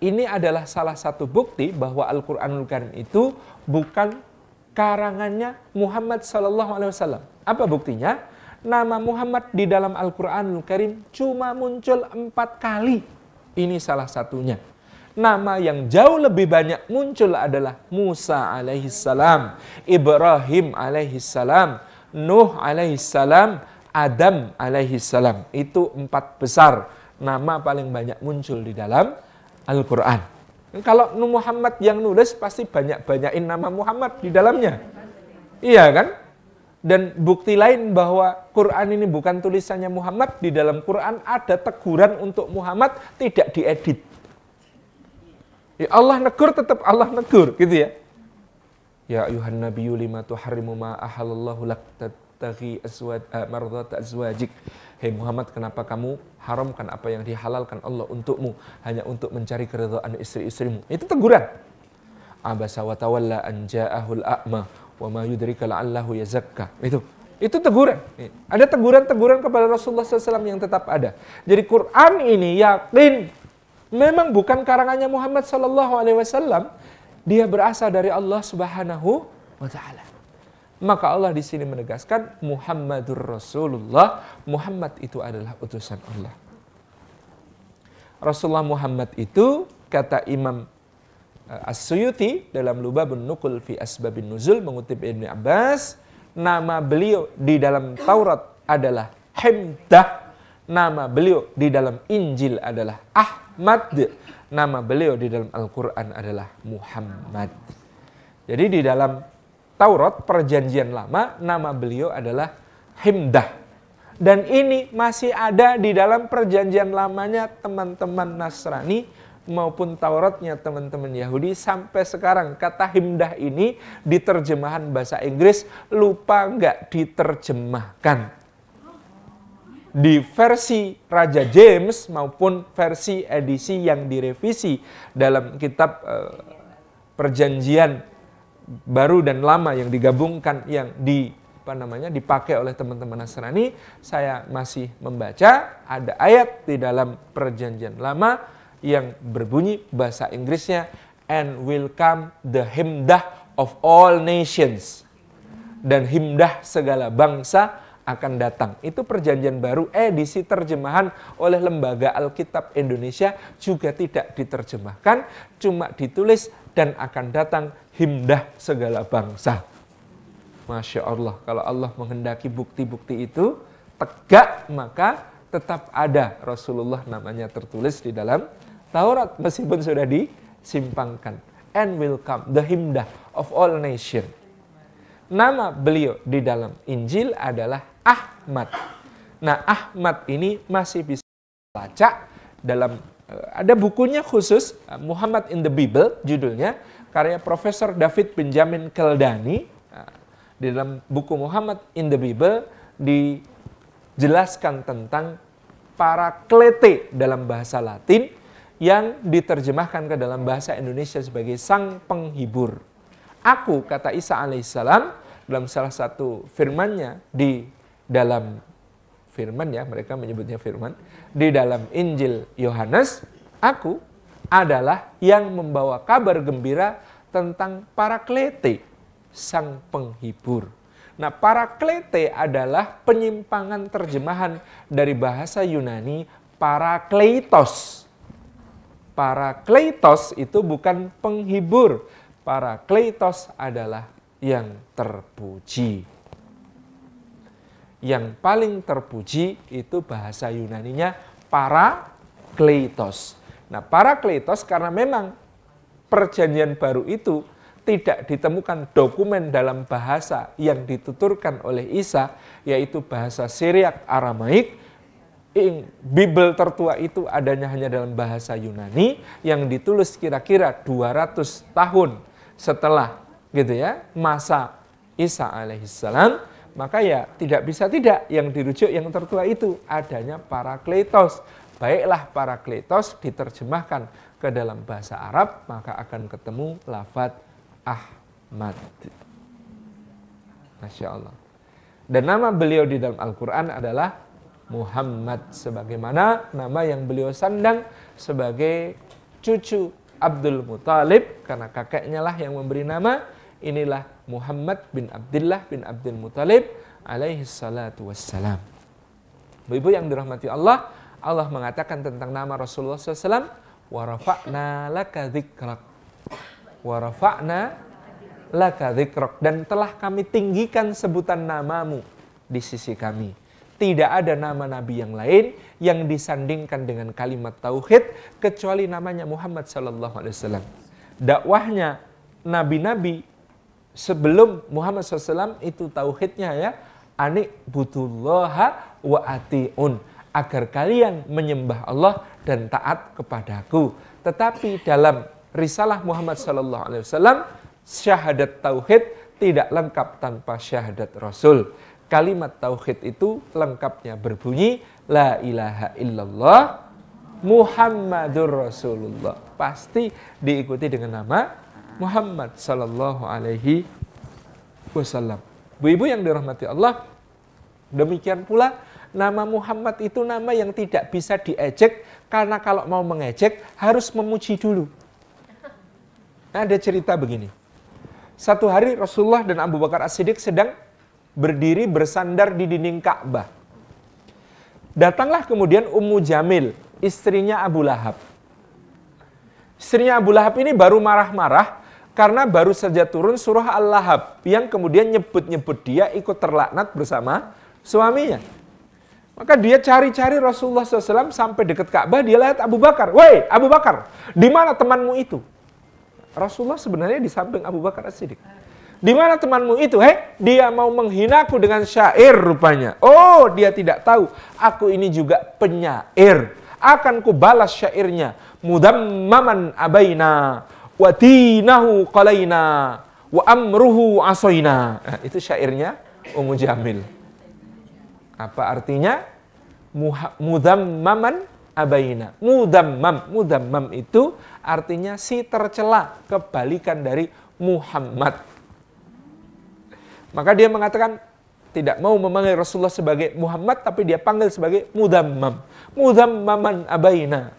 ini adalah salah satu bukti bahwa Al-Quranul Karim itu bukan karangannya Muhammad Sallallahu Alaihi Wasallam. Apa buktinya? Nama Muhammad di dalam Al-Quranul Karim cuma muncul empat kali. Ini salah satunya. Nama yang jauh lebih banyak muncul adalah Musa alaihissalam, Ibrahim alaihissalam, Nuh alaihissalam, Adam alaihissalam. Itu empat besar nama paling banyak muncul di dalam Al-Quran. Kalau Muhammad yang nulis pasti banyak-banyakin nama Muhammad di dalamnya. Iya kan? Dan bukti lain bahwa Quran ini bukan tulisannya Muhammad, di dalam Quran ada teguran untuk Muhammad tidak diedit. Ya Allah negur tetap Allah negur gitu ya. Ya ayuhan nabiyyu lima tuharrimu ma ahallallahu lak tabtaghi azwaj uh, mardhat azwajik. Hei Muhammad, kenapa kamu haramkan apa yang dihalalkan Allah untukmu hanya untuk mencari keridhaan istri-istrimu? Itu teguran. Abasa wa tawalla an ja'ahul a'ma wa ma yudrika la'allahu yazakka. Itu Itu teguran. Ada teguran-teguran kepada Rasulullah SAW yang tetap ada. Jadi Quran ini yakin memang bukan karangannya Muhammad SAW. Dia berasal dari Allah Subhanahu wa taala. Maka Allah di sini menegaskan Muhammadur Rasulullah. Muhammad itu adalah utusan Allah. Rasulullah Muhammad itu kata Imam As-Suyuti dalam Lubabun Nukul fi Asbabin Nuzul mengutip Ibnu Abbas, nama beliau di dalam Taurat adalah Himdah, nama beliau di dalam Injil adalah Ahmad, nama beliau di dalam Al-Qur'an adalah Muhammad. Jadi di dalam Taurat perjanjian lama nama beliau adalah Himdah dan ini masih ada di dalam perjanjian lamanya teman-teman Nasrani maupun Tauratnya teman-teman Yahudi sampai sekarang kata himdah ini di terjemahan bahasa Inggris lupa nggak diterjemahkan? Di versi Raja James maupun versi edisi yang direvisi dalam kitab uh, perjanjian baru dan lama yang digabungkan yang di apa namanya dipakai oleh teman-teman Nasrani, saya masih membaca ada ayat di dalam perjanjian lama yang berbunyi bahasa Inggrisnya and will come the himdah of all nations dan himdah segala bangsa akan datang. Itu perjanjian baru edisi terjemahan oleh Lembaga Alkitab Indonesia juga tidak diterjemahkan, cuma ditulis dan akan datang himdah segala bangsa. Masya Allah, kalau Allah menghendaki bukti-bukti itu tegak, maka tetap ada Rasulullah namanya tertulis di dalam Taurat meskipun sudah disimpangkan. And will come the himdah of all nation. Nama beliau di dalam Injil adalah Ahmad. Nah Ahmad ini masih bisa baca dalam eh, ada bukunya khusus eh, Muhammad in the Bible judulnya karya Profesor David Benjamin Keldani di dalam buku Muhammad in the Bible dijelaskan tentang para klete dalam bahasa Latin yang diterjemahkan ke dalam bahasa Indonesia sebagai sang penghibur. Aku, kata Isa alaihissalam, dalam salah satu firmannya di dalam firman ya, mereka menyebutnya firman, di dalam Injil Yohanes, aku adalah yang membawa kabar gembira tentang para klete sang penghibur. Nah, para klete adalah penyimpangan terjemahan dari bahasa Yunani para kleitos. Para kleitos itu bukan penghibur. Para kleitos adalah yang terpuji. Yang paling terpuji itu bahasa Yunaninya para kleitos. Nah, para kleitos karena memang perjanjian baru itu tidak ditemukan dokumen dalam bahasa yang dituturkan oleh Isa, yaitu bahasa Syriak Aramaik. Bible tertua itu adanya hanya dalam bahasa Yunani yang ditulis kira-kira 200 tahun setelah gitu ya masa Isa alaihissalam maka ya tidak bisa tidak yang dirujuk yang tertua itu adanya para kletos baiklah para kletos diterjemahkan ke dalam bahasa Arab maka akan ketemu lafadz Ahmad. Masya Allah. Dan nama beliau di dalam Al-Quran adalah Muhammad sebagaimana nama yang beliau sandang sebagai cucu Abdul Muthalib karena kakeknya lah yang memberi nama inilah Muhammad bin Abdullah bin Abdul Muthalib alaihi salatu wassalam. Ibu-ibu yang dirahmati Allah, Allah mengatakan tentang nama Rasulullah SAW, warafa'na laka dhikrak. Warafa'na laka dhikrak. Dan telah kami tinggikan sebutan namamu di sisi kami. Tidak ada nama nabi yang lain yang disandingkan dengan kalimat tauhid kecuali namanya Muhammad sallallahu alaihi wasallam. Dakwahnya nabi-nabi sebelum Muhammad SAW itu tauhidnya ya anik butullaha wa atiun agar kalian menyembah Allah dan taat kepadaku. Tetapi dalam risalah Muhammad sallallahu alaihi wasallam syahadat tauhid tidak lengkap tanpa syahadat Rasul. Kalimat tauhid itu lengkapnya berbunyi la ilaha illallah Muhammadur Rasulullah. Pasti diikuti dengan nama Muhammad sallallahu alaihi wasallam. Bu ibu yang dirahmati Allah, Demikian pula nama Muhammad itu nama yang tidak bisa diejek karena kalau mau mengejek harus memuji dulu. Ada cerita begini. Satu hari Rasulullah dan Abu Bakar As-Siddiq sedang berdiri bersandar di dinding Ka'bah. Datanglah kemudian Ummu Jamil, istrinya Abu Lahab. Istrinya Abu Lahab ini baru marah-marah karena baru saja turun surah Al-Lahab yang kemudian nyebut-nyebut dia ikut terlaknat bersama suaminya. Maka dia cari-cari Rasulullah SAW sampai dekat Ka'bah, dia lihat Abu Bakar. Woi, Abu Bakar, di mana temanmu itu? Rasulullah sebenarnya di samping Abu Bakar As-Siddiq. Di mana temanmu itu? Hei, dia mau menghinaku dengan syair rupanya. Oh, dia tidak tahu. Aku ini juga penyair. Akan ku balas syairnya. Mudammaman abaina. Wa dinahu qalaina. Wa amruhu asoina. Nah, itu syairnya Ummu Jamil. Apa artinya? Mudammaman abaina. Mudammam. Mudammam itu artinya si tercela. Kebalikan dari Muhammad maka dia mengatakan tidak mau memanggil Rasulullah sebagai Muhammad tapi dia panggil sebagai mudammam. Mudammaman abaina.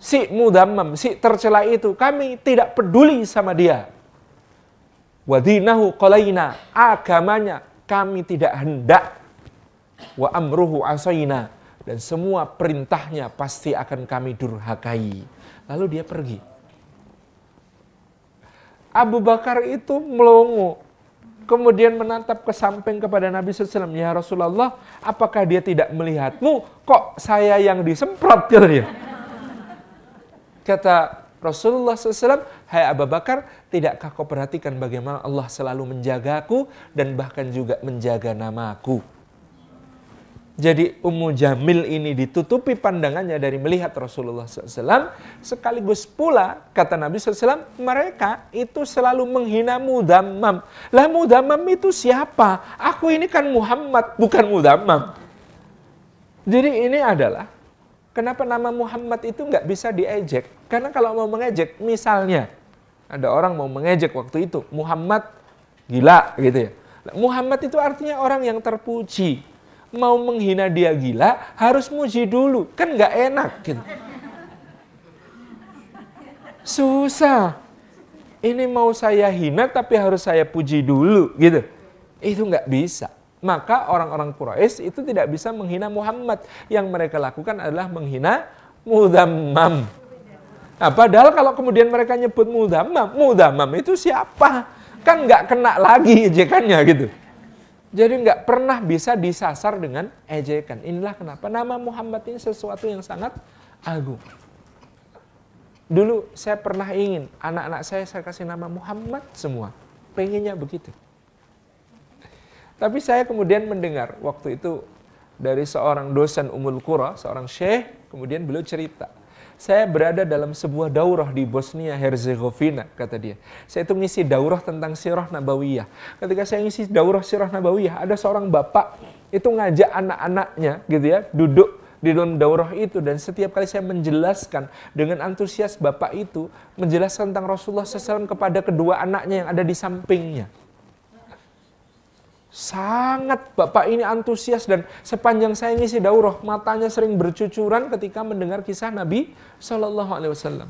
Si mudammam, si tercela itu kami tidak peduli sama dia. Wadinahu qalaina, agamanya kami tidak hendak. Wa amruhu asaina dan semua perintahnya pasti akan kami durhakai. Lalu dia pergi. Abu Bakar itu melongo kemudian menatap ke samping kepada Nabi SAW. Ya Rasulullah, apakah dia tidak melihatmu? Kok saya yang disemprot? Dia. Kata Rasulullah SAW, Hai Abu Bakar, tidakkah kau perhatikan bagaimana Allah selalu menjagaku dan bahkan juga menjaga namaku? Jadi Ummu Jamil ini ditutupi pandangannya dari melihat Rasulullah SAW. Sekaligus pula kata Nabi SAW, mereka itu selalu menghina Mudammam. Lah Mudammam itu siapa? Aku ini kan Muhammad, bukan Mudammam. Jadi ini adalah kenapa nama Muhammad itu nggak bisa diejek. Karena kalau mau mengejek, misalnya ada orang mau mengejek waktu itu, Muhammad gila gitu ya. Muhammad itu artinya orang yang terpuji mau menghina dia gila harus muji dulu. Kan nggak enak gitu. Susah. Ini mau saya hina tapi harus saya puji dulu gitu. Itu nggak bisa. Maka orang-orang Quraisy itu tidak bisa menghina Muhammad. Yang mereka lakukan adalah menghina mudammam nah, padahal kalau kemudian mereka nyebut mudammam mudammam itu siapa? Kan nggak kena lagi ejekannya gitu jadi nggak pernah bisa disasar dengan ejekan. Inilah kenapa nama Muhammad ini sesuatu yang sangat agung. Dulu saya pernah ingin anak-anak saya saya kasih nama Muhammad semua. Pengennya begitu. Tapi saya kemudian mendengar waktu itu dari seorang dosen Umul Qura, seorang syekh, kemudian beliau cerita saya berada dalam sebuah daurah di Bosnia Herzegovina, kata dia. Saya itu ngisi daurah tentang sirah nabawiyah. Ketika saya ngisi daurah sirah nabawiyah, ada seorang bapak itu ngajak anak-anaknya gitu ya, duduk di dalam daurah itu dan setiap kali saya menjelaskan dengan antusias bapak itu menjelaskan tentang Rasulullah SAW kepada kedua anaknya yang ada di sampingnya. Sangat Bapak ini antusias dan sepanjang saya ngisi daurah matanya sering bercucuran ketika mendengar kisah Nabi Shallallahu Alaihi Wasallam.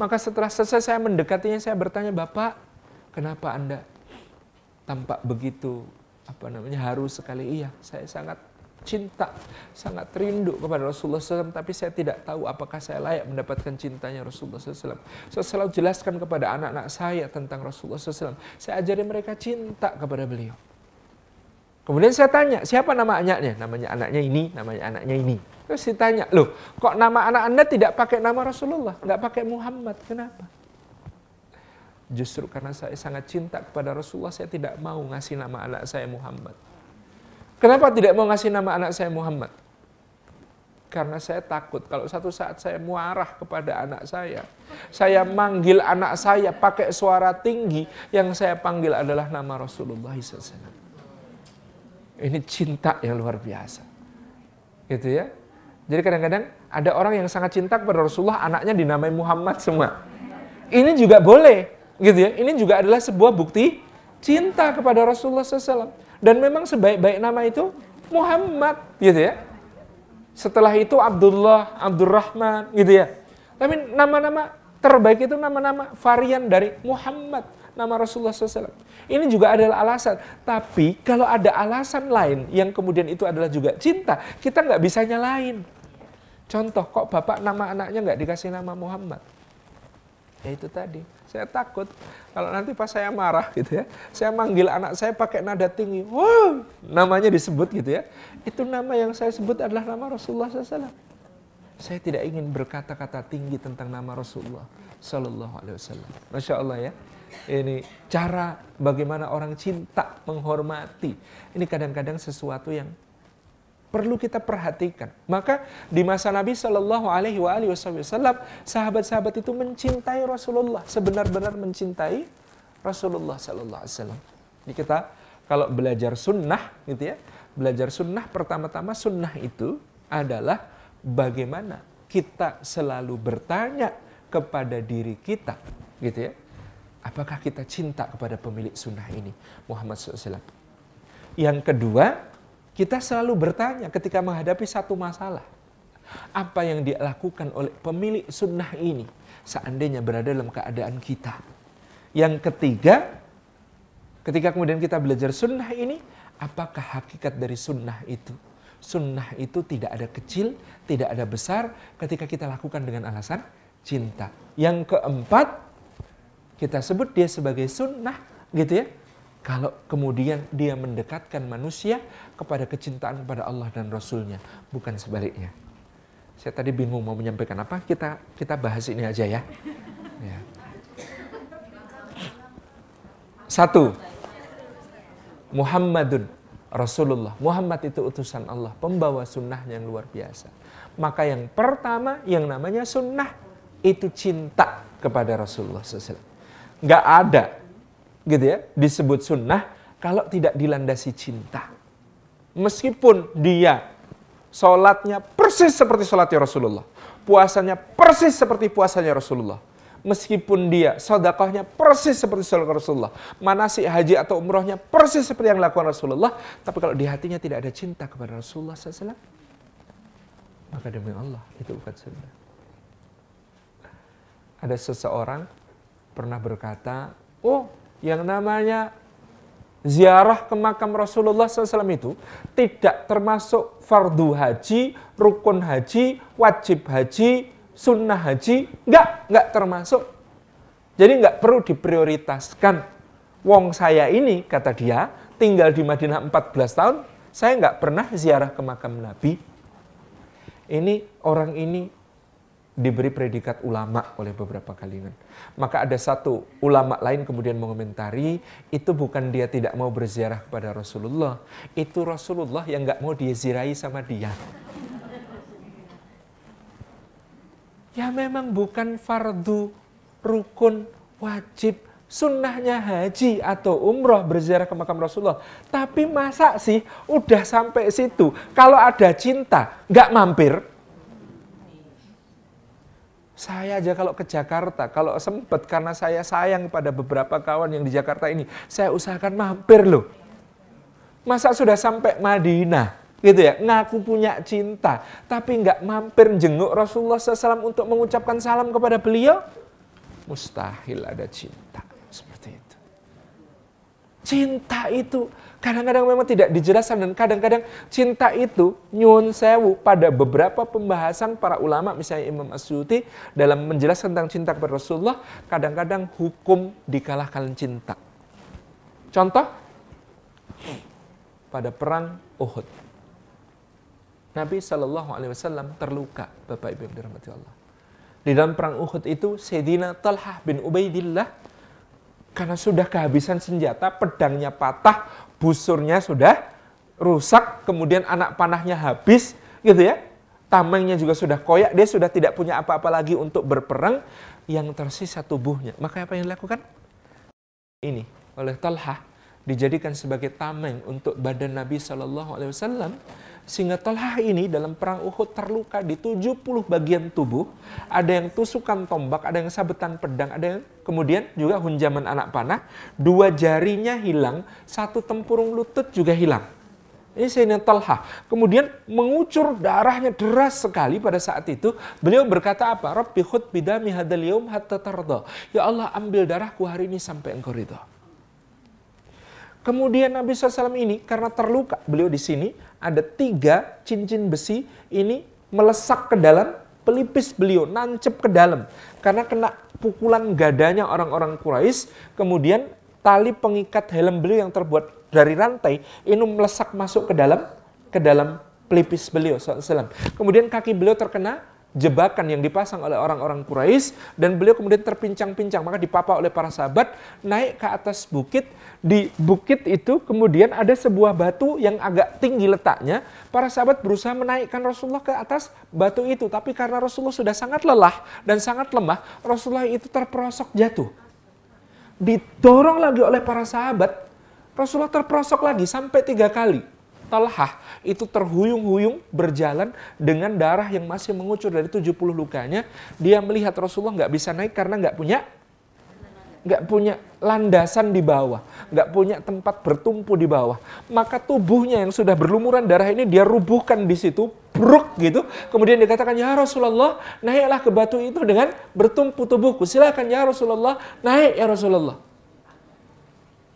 Maka setelah selesai saya mendekatinya saya bertanya Bapak kenapa anda tampak begitu apa namanya haru sekali? Iya saya sangat cinta sangat rindu kepada Rasulullah SAW tapi saya tidak tahu apakah saya layak mendapatkan cintanya Rasulullah SAW saya selalu jelaskan kepada anak-anak saya tentang Rasulullah SAW saya ajari mereka cinta kepada beliau Kemudian saya tanya, siapa nama anaknya? Namanya anaknya ini, namanya anaknya ini. Terus ditanya, loh kok nama anak anda tidak pakai nama Rasulullah? Tidak pakai Muhammad, kenapa? Justru karena saya sangat cinta kepada Rasulullah, saya tidak mau ngasih nama anak saya Muhammad. Kenapa tidak mau ngasih nama anak saya Muhammad? Karena saya takut kalau satu saat saya muarah kepada anak saya. Saya manggil anak saya pakai suara tinggi, yang saya panggil adalah nama Rasulullah SAW. Ini cinta yang luar biasa. Gitu ya. Jadi kadang-kadang ada orang yang sangat cinta kepada Rasulullah, anaknya dinamai Muhammad semua. Ini juga boleh, gitu ya. Ini juga adalah sebuah bukti cinta kepada Rasulullah SAW. Dan memang sebaik-baik nama itu Muhammad gitu ya. Setelah itu Abdullah, Abdurrahman gitu ya. Tapi nama-nama terbaik itu nama-nama varian dari Muhammad, nama Rasulullah SAW. Ini juga adalah alasan. Tapi kalau ada alasan lain yang kemudian itu adalah juga cinta, kita nggak bisa nyalain. Contoh, kok bapak nama anaknya nggak dikasih nama Muhammad? Ya itu tadi, saya takut kalau nanti pas saya marah gitu ya, saya manggil anak saya pakai nada tinggi, wow, namanya disebut gitu ya. Itu nama yang saya sebut adalah nama Rasulullah SAW. Saya tidak ingin berkata-kata tinggi tentang nama Rasulullah Sallallahu Alaihi Wasallam. Masya Allah ya. Ini cara bagaimana orang cinta menghormati. Ini kadang-kadang sesuatu yang perlu kita perhatikan. Maka di masa Nabi Shallallahu Alaihi Wasallam, sahabat-sahabat itu mencintai Rasulullah, sebenar-benar mencintai Rasulullah Shallallahu Alaihi Wasallam. Ini kita kalau belajar sunnah, gitu ya, belajar sunnah pertama-tama sunnah itu adalah bagaimana kita selalu bertanya kepada diri kita, gitu ya, apakah kita cinta kepada pemilik sunnah ini, Muhammad SAW. Yang kedua, kita selalu bertanya ketika menghadapi satu masalah. Apa yang dilakukan oleh pemilik sunnah ini seandainya berada dalam keadaan kita. Yang ketiga, ketika kemudian kita belajar sunnah ini, apakah hakikat dari sunnah itu? Sunnah itu tidak ada kecil, tidak ada besar ketika kita lakukan dengan alasan cinta. Yang keempat, kita sebut dia sebagai sunnah gitu ya kalau kemudian dia mendekatkan manusia kepada kecintaan kepada Allah dan Rasulnya, bukan sebaliknya. Saya tadi bingung mau menyampaikan apa, kita kita bahas ini aja ya. ya. Satu, Muhammadun Rasulullah. Muhammad itu utusan Allah, pembawa sunnah yang luar biasa. Maka yang pertama yang namanya sunnah itu cinta kepada Rasulullah SAW. Gak ada gitu ya, disebut sunnah kalau tidak dilandasi cinta. Meskipun dia sholatnya persis seperti sholatnya Rasulullah. Puasanya persis seperti puasanya Rasulullah. Meskipun dia sodakohnya persis seperti sholat Rasulullah. Manasik haji atau umrohnya persis seperti yang dilakukan Rasulullah. Tapi kalau di hatinya tidak ada cinta kepada Rasulullah SAW. Maka demi Allah itu bukan sunnah. Ada seseorang pernah berkata, oh yang namanya ziarah ke makam Rasulullah SAW itu tidak termasuk fardu haji, rukun haji, wajib haji, sunnah haji, enggak, enggak termasuk. Jadi enggak perlu diprioritaskan. Wong saya ini, kata dia, tinggal di Madinah 14 tahun, saya enggak pernah ziarah ke makam Nabi. Ini orang ini diberi predikat ulama oleh beberapa kalangan. Maka ada satu ulama lain kemudian mengomentari, itu bukan dia tidak mau berziarah kepada Rasulullah, itu Rasulullah yang nggak mau diziarahi sama dia. Ya memang bukan fardu, rukun, wajib, sunnahnya haji atau umroh berziarah ke makam Rasulullah. Tapi masa sih udah sampai situ, kalau ada cinta, nggak mampir, saya aja kalau ke Jakarta, kalau sempat karena saya sayang pada beberapa kawan yang di Jakarta ini, saya usahakan mampir loh. Masa sudah sampai Madinah, gitu ya, ngaku punya cinta, tapi nggak mampir jenguk Rasulullah SAW untuk mengucapkan salam kepada beliau? Mustahil ada cinta seperti itu. Cinta itu Kadang-kadang memang tidak dijelaskan dan kadang-kadang cinta itu nyun sewu pada beberapa pembahasan para ulama misalnya Imam Asyuti dalam menjelaskan tentang cinta kepada Rasulullah kadang-kadang hukum dikalahkan cinta. Contoh pada perang Uhud. Nabi Shallallahu Alaihi Wasallam terluka, Bapak Ibu yang dirahmati Allah. Di dalam perang Uhud itu, Sayyidina Talhah bin Ubaidillah karena sudah kehabisan senjata, pedangnya patah, busurnya sudah rusak, kemudian anak panahnya habis, gitu ya. Tamengnya juga sudah koyak, dia sudah tidak punya apa-apa lagi untuk berperang, yang tersisa tubuhnya. Maka apa yang dilakukan? Ini oleh Talha dijadikan sebagai tameng untuk badan Nabi Shallallahu Alaihi Wasallam sehingga Talha ini dalam perang Uhud terluka di 70 bagian tubuh. Ada yang tusukan tombak, ada yang sabetan pedang, ada yang kemudian juga hunjaman anak panah. Dua jarinya hilang, satu tempurung lutut juga hilang. Ini Sayyidina Talha. Kemudian mengucur darahnya deras sekali pada saat itu. Beliau berkata apa? Rabbi khud bidami hadal yaum hatta tarda. Ya Allah ambil darahku hari ini sampai engkau ridha. Kemudian Nabi SAW ini karena terluka, beliau di sini ada tiga cincin besi ini melesak ke dalam pelipis beliau, nancep ke dalam. Karena kena pukulan gadanya orang-orang Quraisy, kemudian tali pengikat helm beliau yang terbuat dari rantai ini melesak masuk ke dalam ke dalam pelipis beliau SAW. Kemudian kaki beliau terkena jebakan yang dipasang oleh orang-orang Quraisy dan beliau kemudian terpincang-pincang. Maka dipapa oleh para sahabat naik ke atas bukit. Di bukit itu kemudian ada sebuah batu yang agak tinggi letaknya. Para sahabat berusaha menaikkan Rasulullah ke atas batu itu. Tapi karena Rasulullah sudah sangat lelah dan sangat lemah Rasulullah itu terperosok jatuh. Didorong lagi oleh para sahabat Rasulullah terperosok lagi sampai tiga kali Talhah itu terhuyung-huyung berjalan dengan darah yang masih mengucur dari 70 lukanya. Dia melihat Rasulullah nggak bisa naik karena nggak punya nggak punya landasan di bawah, nggak punya tempat bertumpu di bawah. Maka tubuhnya yang sudah berlumuran darah ini dia rubuhkan di situ, bruk gitu. Kemudian dikatakan, ya Rasulullah, naiklah ke batu itu dengan bertumpu tubuhku. Silakan ya Rasulullah, naik ya Rasulullah.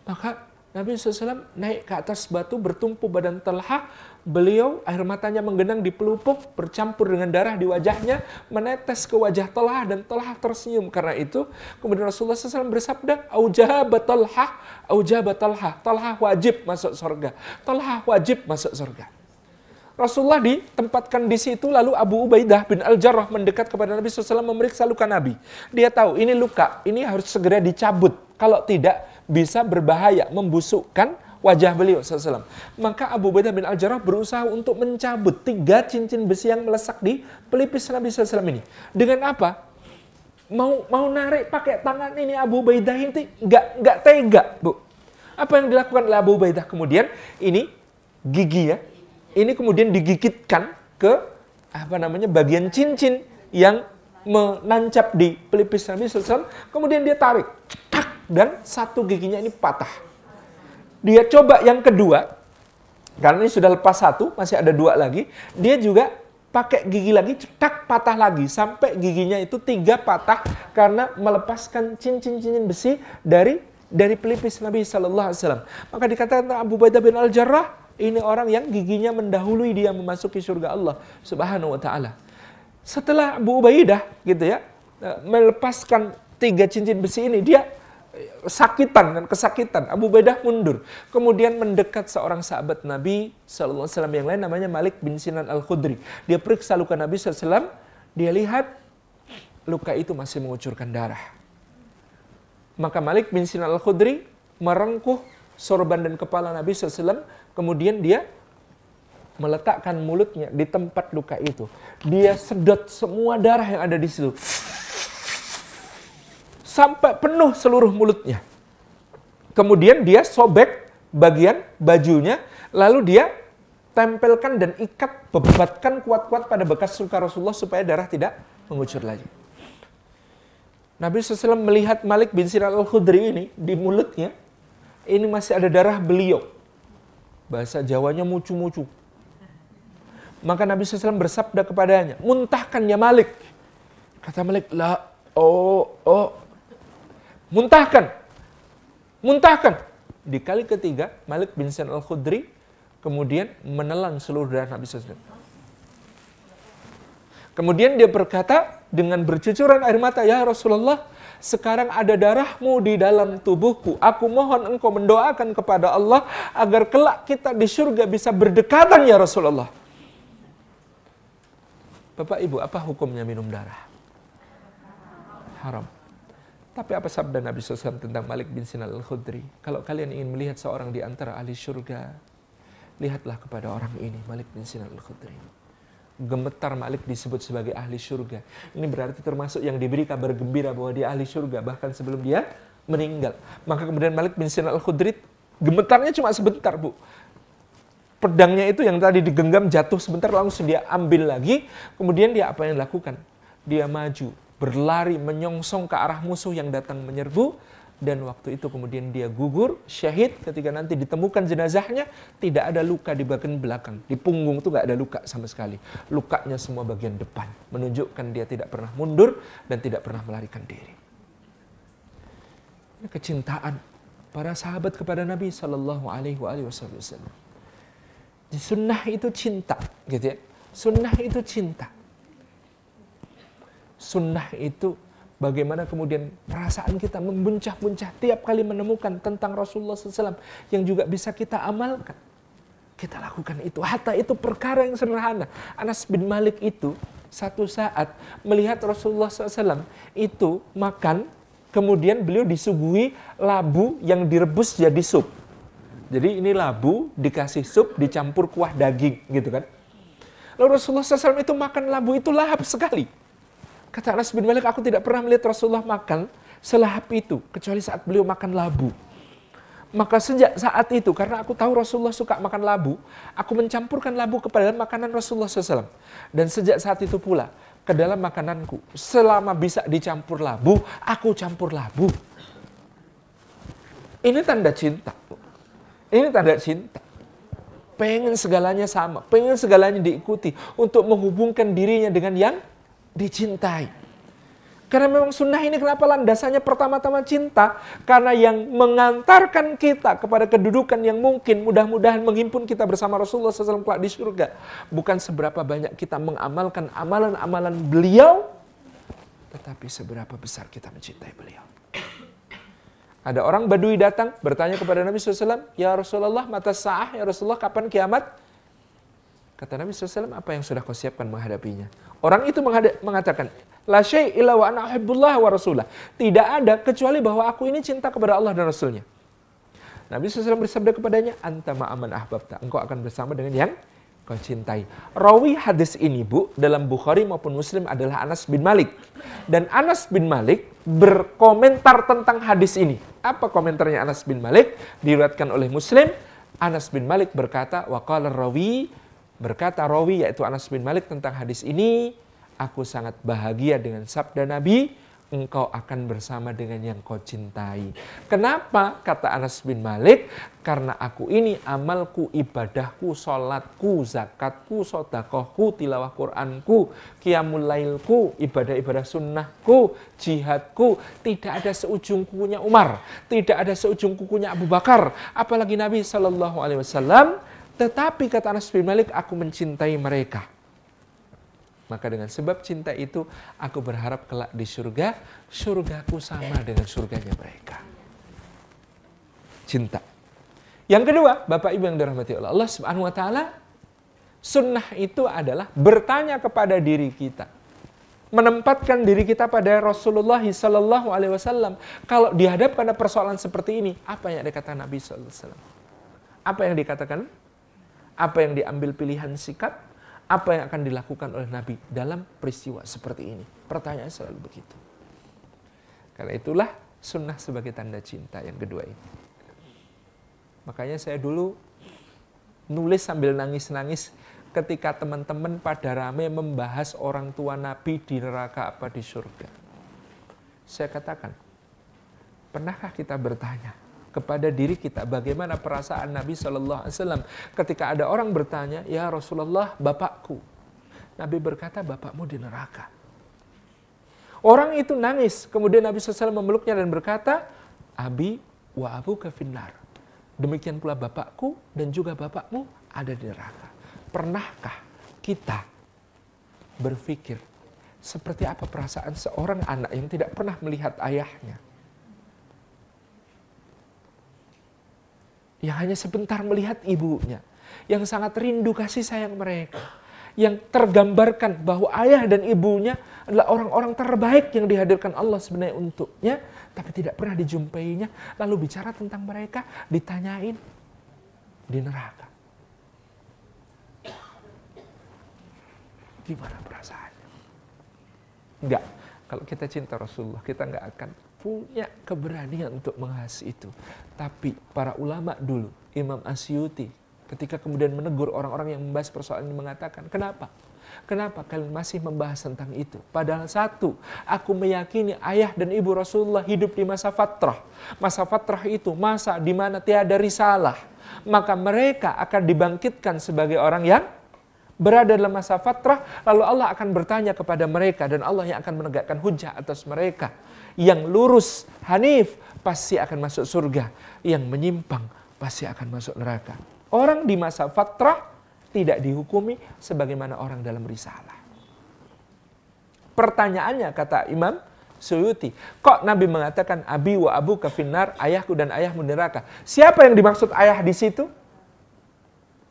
Maka Nabi SAW naik ke atas batu bertumpu badan telha. Beliau air matanya menggenang di pelupuk bercampur dengan darah di wajahnya menetes ke wajah telha dan telha tersenyum karena itu. Kemudian Rasulullah SAW bersabda, Aujahabat telha, aujahabat telha. Telha wajib masuk surga. Telha wajib masuk surga. Rasulullah ditempatkan di situ lalu Abu Ubaidah bin Al-Jarrah mendekat kepada Nabi SAW memeriksa luka Nabi. Dia tahu ini luka, ini harus segera dicabut. Kalau tidak bisa berbahaya, membusukkan wajah beliau SAW. Maka Abu Ubaidah bin Al-Jarrah berusaha untuk mencabut tiga cincin besi yang melesak di pelipis Nabi SAW ini. Dengan apa? Mau mau narik pakai tangan ini Abu Ubaidah ini nggak nggak tega, Bu. Apa yang dilakukan oleh Abu Ubaidah kemudian? Ini gigi ya. Ini kemudian digigitkan ke apa namanya bagian cincin yang menancap di pelipis Nabi SAW. Kemudian dia tarik, tak dan satu giginya ini patah. Dia coba yang kedua, karena ini sudah lepas satu, masih ada dua lagi. Dia juga pakai gigi lagi, cetak patah lagi. Sampai giginya itu tiga patah karena melepaskan cincin-cincin besi dari dari pelipis Nabi Sallallahu Alaihi Wasallam. Maka dikatakan Abu Baidah bin Al Jarrah ini orang yang giginya mendahului dia memasuki surga Allah Subhanahu Wa Taala. Setelah Abu Ubaidah gitu ya melepaskan tiga cincin besi ini, dia sakitan dan kesakitan. Abu Bedah mundur. Kemudian mendekat seorang sahabat Nabi SAW yang lain namanya Malik bin Sinan Al-Khudri. Dia periksa luka Nabi SAW. Dia lihat luka itu masih mengucurkan darah. Maka Malik bin Sinan Al-Khudri merengkuh sorban dan kepala Nabi SAW. Kemudian dia meletakkan mulutnya di tempat luka itu. Dia sedot semua darah yang ada di situ sampai penuh seluruh mulutnya. Kemudian dia sobek bagian bajunya, lalu dia tempelkan dan ikat, bebatkan kuat-kuat pada bekas luka Rasulullah supaya darah tidak mengucur lagi. Nabi SAW melihat Malik bin Sinan al-Khudri ini di mulutnya, ini masih ada darah beliau. Bahasa Jawanya mucu-mucu. Maka Nabi SAW bersabda kepadanya, muntahkan ya Malik. Kata Malik, lah, oh, oh, muntahkan. Muntahkan. Di kali ketiga, Malik bin Sain al-Khudri kemudian menelan seluruh darah Nabi SAW. Kemudian dia berkata dengan bercucuran air mata, Ya Rasulullah, sekarang ada darahmu di dalam tubuhku. Aku mohon engkau mendoakan kepada Allah agar kelak kita di surga bisa berdekatan ya Rasulullah. Bapak Ibu, apa hukumnya minum darah? Haram. Tapi apa sabda Nabi SAW tentang Malik bin Sinan al-Khudri? Kalau kalian ingin melihat seorang di antara ahli surga, lihatlah kepada orang ini, Malik bin Sinan al-Khudri. Gemetar Malik disebut sebagai ahli surga. Ini berarti termasuk yang diberi kabar gembira bahwa dia ahli surga, bahkan sebelum dia meninggal. Maka kemudian Malik bin Sinan al-Khudri, gemetarnya cuma sebentar, Bu. Pedangnya itu yang tadi digenggam jatuh sebentar, langsung dia ambil lagi. Kemudian dia apa yang dilakukan? Dia maju, berlari menyongsong ke arah musuh yang datang menyerbu, dan waktu itu kemudian dia gugur syahid. Ketika nanti ditemukan jenazahnya tidak ada luka di bagian belakang. Di punggung itu nggak ada luka sama sekali. Lukanya semua bagian depan. Menunjukkan dia tidak pernah mundur dan tidak pernah melarikan diri. Ini kecintaan para sahabat kepada Nabi Shallallahu Alaihi Wasallam sunnah itu cinta gitu ya sunnah itu cinta sunnah itu Bagaimana kemudian perasaan kita membuncah-buncah tiap kali menemukan tentang Rasulullah SAW yang juga bisa kita amalkan. Kita lakukan itu. Hatta itu perkara yang sederhana. Anas bin Malik itu satu saat melihat Rasulullah SAW itu makan, kemudian beliau disuguhi labu yang direbus jadi sup. Jadi ini labu dikasih sup dicampur kuah daging gitu kan. Lalu Rasulullah SAW itu makan labu itu lahap sekali. Kata Anas bin Malik, aku tidak pernah melihat Rasulullah makan selahap itu, kecuali saat beliau makan labu. Maka sejak saat itu, karena aku tahu Rasulullah suka makan labu, aku mencampurkan labu kepada makanan Rasulullah SAW. Dan sejak saat itu pula, ke dalam makananku, selama bisa dicampur labu, aku campur labu. Ini tanda cinta. Ini tanda cinta. Pengen segalanya sama, pengen segalanya diikuti untuk menghubungkan dirinya dengan yang dicintai. Karena memang sunnah ini kenapa landasannya pertama-tama cinta? Karena yang mengantarkan kita kepada kedudukan yang mungkin mudah-mudahan menghimpun kita bersama Rasulullah SAW di surga. Bukan seberapa banyak kita mengamalkan amalan-amalan beliau, tetapi seberapa besar kita mencintai beliau. Ada orang badui datang bertanya kepada Nabi SAW, Ya Rasulullah, mata sah, ya Rasulullah, kapan kiamat? Kata Nabi SAW, apa yang sudah kau siapkan menghadapinya? Orang itu mengatakan, La illa wa ana wa rasulah. Tidak ada kecuali bahwa aku ini cinta kepada Allah dan Rasulnya. Nabi SAW bersabda kepadanya, Anta ma'aman ahbabta. Engkau akan bersama dengan yang kau cintai. Rawi hadis ini bu, dalam Bukhari maupun Muslim adalah Anas bin Malik. Dan Anas bin Malik berkomentar tentang hadis ini. Apa komentarnya Anas bin Malik? Diriwayatkan oleh Muslim. Anas bin Malik berkata, Waqala rawi Berkata rawi yaitu Anas bin Malik tentang hadis ini, aku sangat bahagia dengan sabda Nabi, engkau akan bersama dengan yang kau cintai. Kenapa? Kata Anas bin Malik, karena aku ini amalku, ibadahku, sholatku, zakatku, sodakohku, tilawah Quranku, qiyamul lailku, ibadah-ibadah sunnahku, jihadku, tidak ada seujung kukunya Umar, tidak ada seujung kukunya Abu Bakar, apalagi Nabi Shallallahu Alaihi Wasallam tetapi kata Anas bin Malik, aku mencintai mereka. Maka dengan sebab cinta itu, aku berharap kelak di surga, surgaku sama dengan surganya mereka. Cinta. Yang kedua, Bapak Ibu yang dirahmati Allah, Allah Subhanahu wa taala sunnah itu adalah bertanya kepada diri kita. Menempatkan diri kita pada Rasulullah Sallallahu Alaihi Wasallam. Kalau dihadapkan pada persoalan seperti ini, apa yang dikatakan Nabi Sallallahu Alaihi Wasallam? Apa yang dikatakan apa yang diambil pilihan sikap, apa yang akan dilakukan oleh Nabi dalam peristiwa seperti ini. Pertanyaan selalu begitu. Karena itulah sunnah sebagai tanda cinta yang kedua ini. Makanya saya dulu nulis sambil nangis-nangis ketika teman-teman pada rame membahas orang tua Nabi di neraka apa di surga. Saya katakan, pernahkah kita bertanya, kepada diri kita. Bagaimana perasaan Nabi Shallallahu Alaihi Wasallam ketika ada orang bertanya ya Rasulullah bapakku? Nabi berkata bapakmu di neraka. Orang itu nangis. Kemudian Nabi SAW memeluknya dan berkata abi wa abu kefinar demikian pula bapakku dan juga bapakmu ada di neraka. Pernahkah kita berpikir seperti apa perasaan seorang anak yang tidak pernah melihat ayahnya yang hanya sebentar melihat ibunya, yang sangat rindu kasih sayang mereka, yang tergambarkan bahwa ayah dan ibunya adalah orang-orang terbaik yang dihadirkan Allah sebenarnya untuknya, tapi tidak pernah dijumpainya, lalu bicara tentang mereka, ditanyain di neraka. Gimana perasaannya? Enggak, kalau kita cinta Rasulullah, kita enggak akan punya keberanian untuk menghas itu. Tapi para ulama dulu, Imam Asyuti, ketika kemudian menegur orang-orang yang membahas persoalan ini mengatakan, kenapa? Kenapa kalian masih membahas tentang itu? Padahal satu, aku meyakini ayah dan ibu Rasulullah hidup di masa fatrah. Masa fatrah itu masa di mana tiada risalah. Maka mereka akan dibangkitkan sebagai orang yang berada dalam masa fatrah. Lalu Allah akan bertanya kepada mereka dan Allah yang akan menegakkan hujah atas mereka. Yang lurus, hanif, pasti akan masuk surga. Yang menyimpang, pasti akan masuk neraka. Orang di masa fatrah tidak dihukumi sebagaimana orang dalam risalah. Pertanyaannya kata Imam Suyuti, kok Nabi mengatakan abi wa abu kafinar, ayahku dan ayahmu neraka. Siapa yang dimaksud ayah di situ?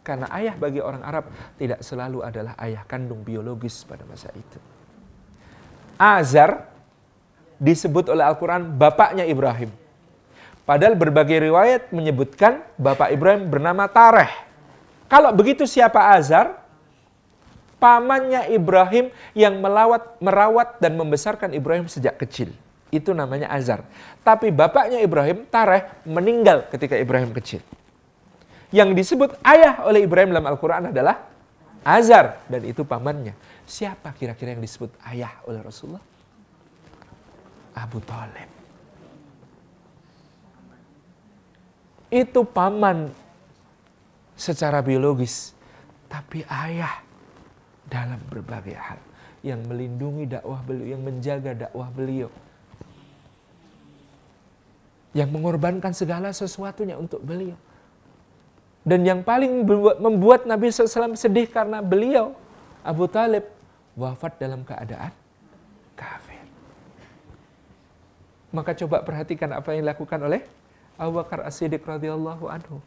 Karena ayah bagi orang Arab tidak selalu adalah ayah kandung biologis pada masa itu. Azar disebut oleh Al-Quran bapaknya Ibrahim. Padahal berbagai riwayat menyebutkan bapak Ibrahim bernama Tareh. Kalau begitu siapa Azar? Pamannya Ibrahim yang melawat, merawat dan membesarkan Ibrahim sejak kecil. Itu namanya Azar. Tapi bapaknya Ibrahim, Tareh, meninggal ketika Ibrahim kecil. Yang disebut ayah oleh Ibrahim dalam Al-Quran adalah Azar. Dan itu pamannya. Siapa kira-kira yang disebut ayah oleh Rasulullah? Abu Talib. Itu paman secara biologis, tapi ayah dalam berbagai hal yang melindungi dakwah beliau, yang menjaga dakwah beliau. Yang mengorbankan segala sesuatunya untuk beliau. Dan yang paling membuat Nabi SAW sedih karena beliau, Abu Talib, wafat dalam keadaan kafir. Maka coba perhatikan apa yang dilakukan oleh Abu Bakar As-Siddiq radhiyallahu anhu.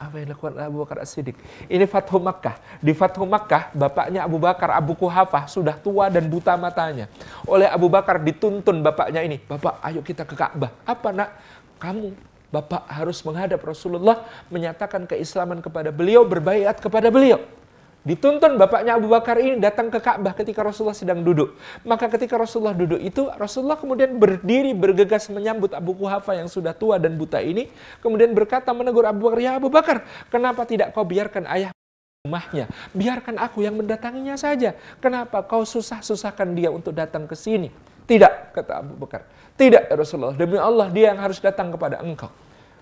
Apa yang dilakukan Abu Bakar As-Siddiq? Ini Fathu Makkah. Di Fathu Makkah, bapaknya Abu Bakar, Abu Kuhafah, sudah tua dan buta matanya. Oleh Abu Bakar dituntun bapaknya ini. Bapak, ayo kita ke Ka'bah. Apa nak? Kamu, bapak harus menghadap Rasulullah, menyatakan keislaman kepada beliau, berbaiat kepada beliau. Dituntun bapaknya Abu Bakar ini datang ke Ka'bah ketika Rasulullah sedang duduk. Maka ketika Rasulullah duduk itu, Rasulullah kemudian berdiri bergegas menyambut Abu Kuhafa yang sudah tua dan buta ini. Kemudian berkata menegur Abu Bakar, Ya Abu Bakar, kenapa tidak kau biarkan ayah rumahnya? Biarkan aku yang mendatanginya saja. Kenapa kau susah-susahkan dia untuk datang ke sini? Tidak, kata Abu Bakar. Tidak ya Rasulullah, demi Allah dia yang harus datang kepada engkau.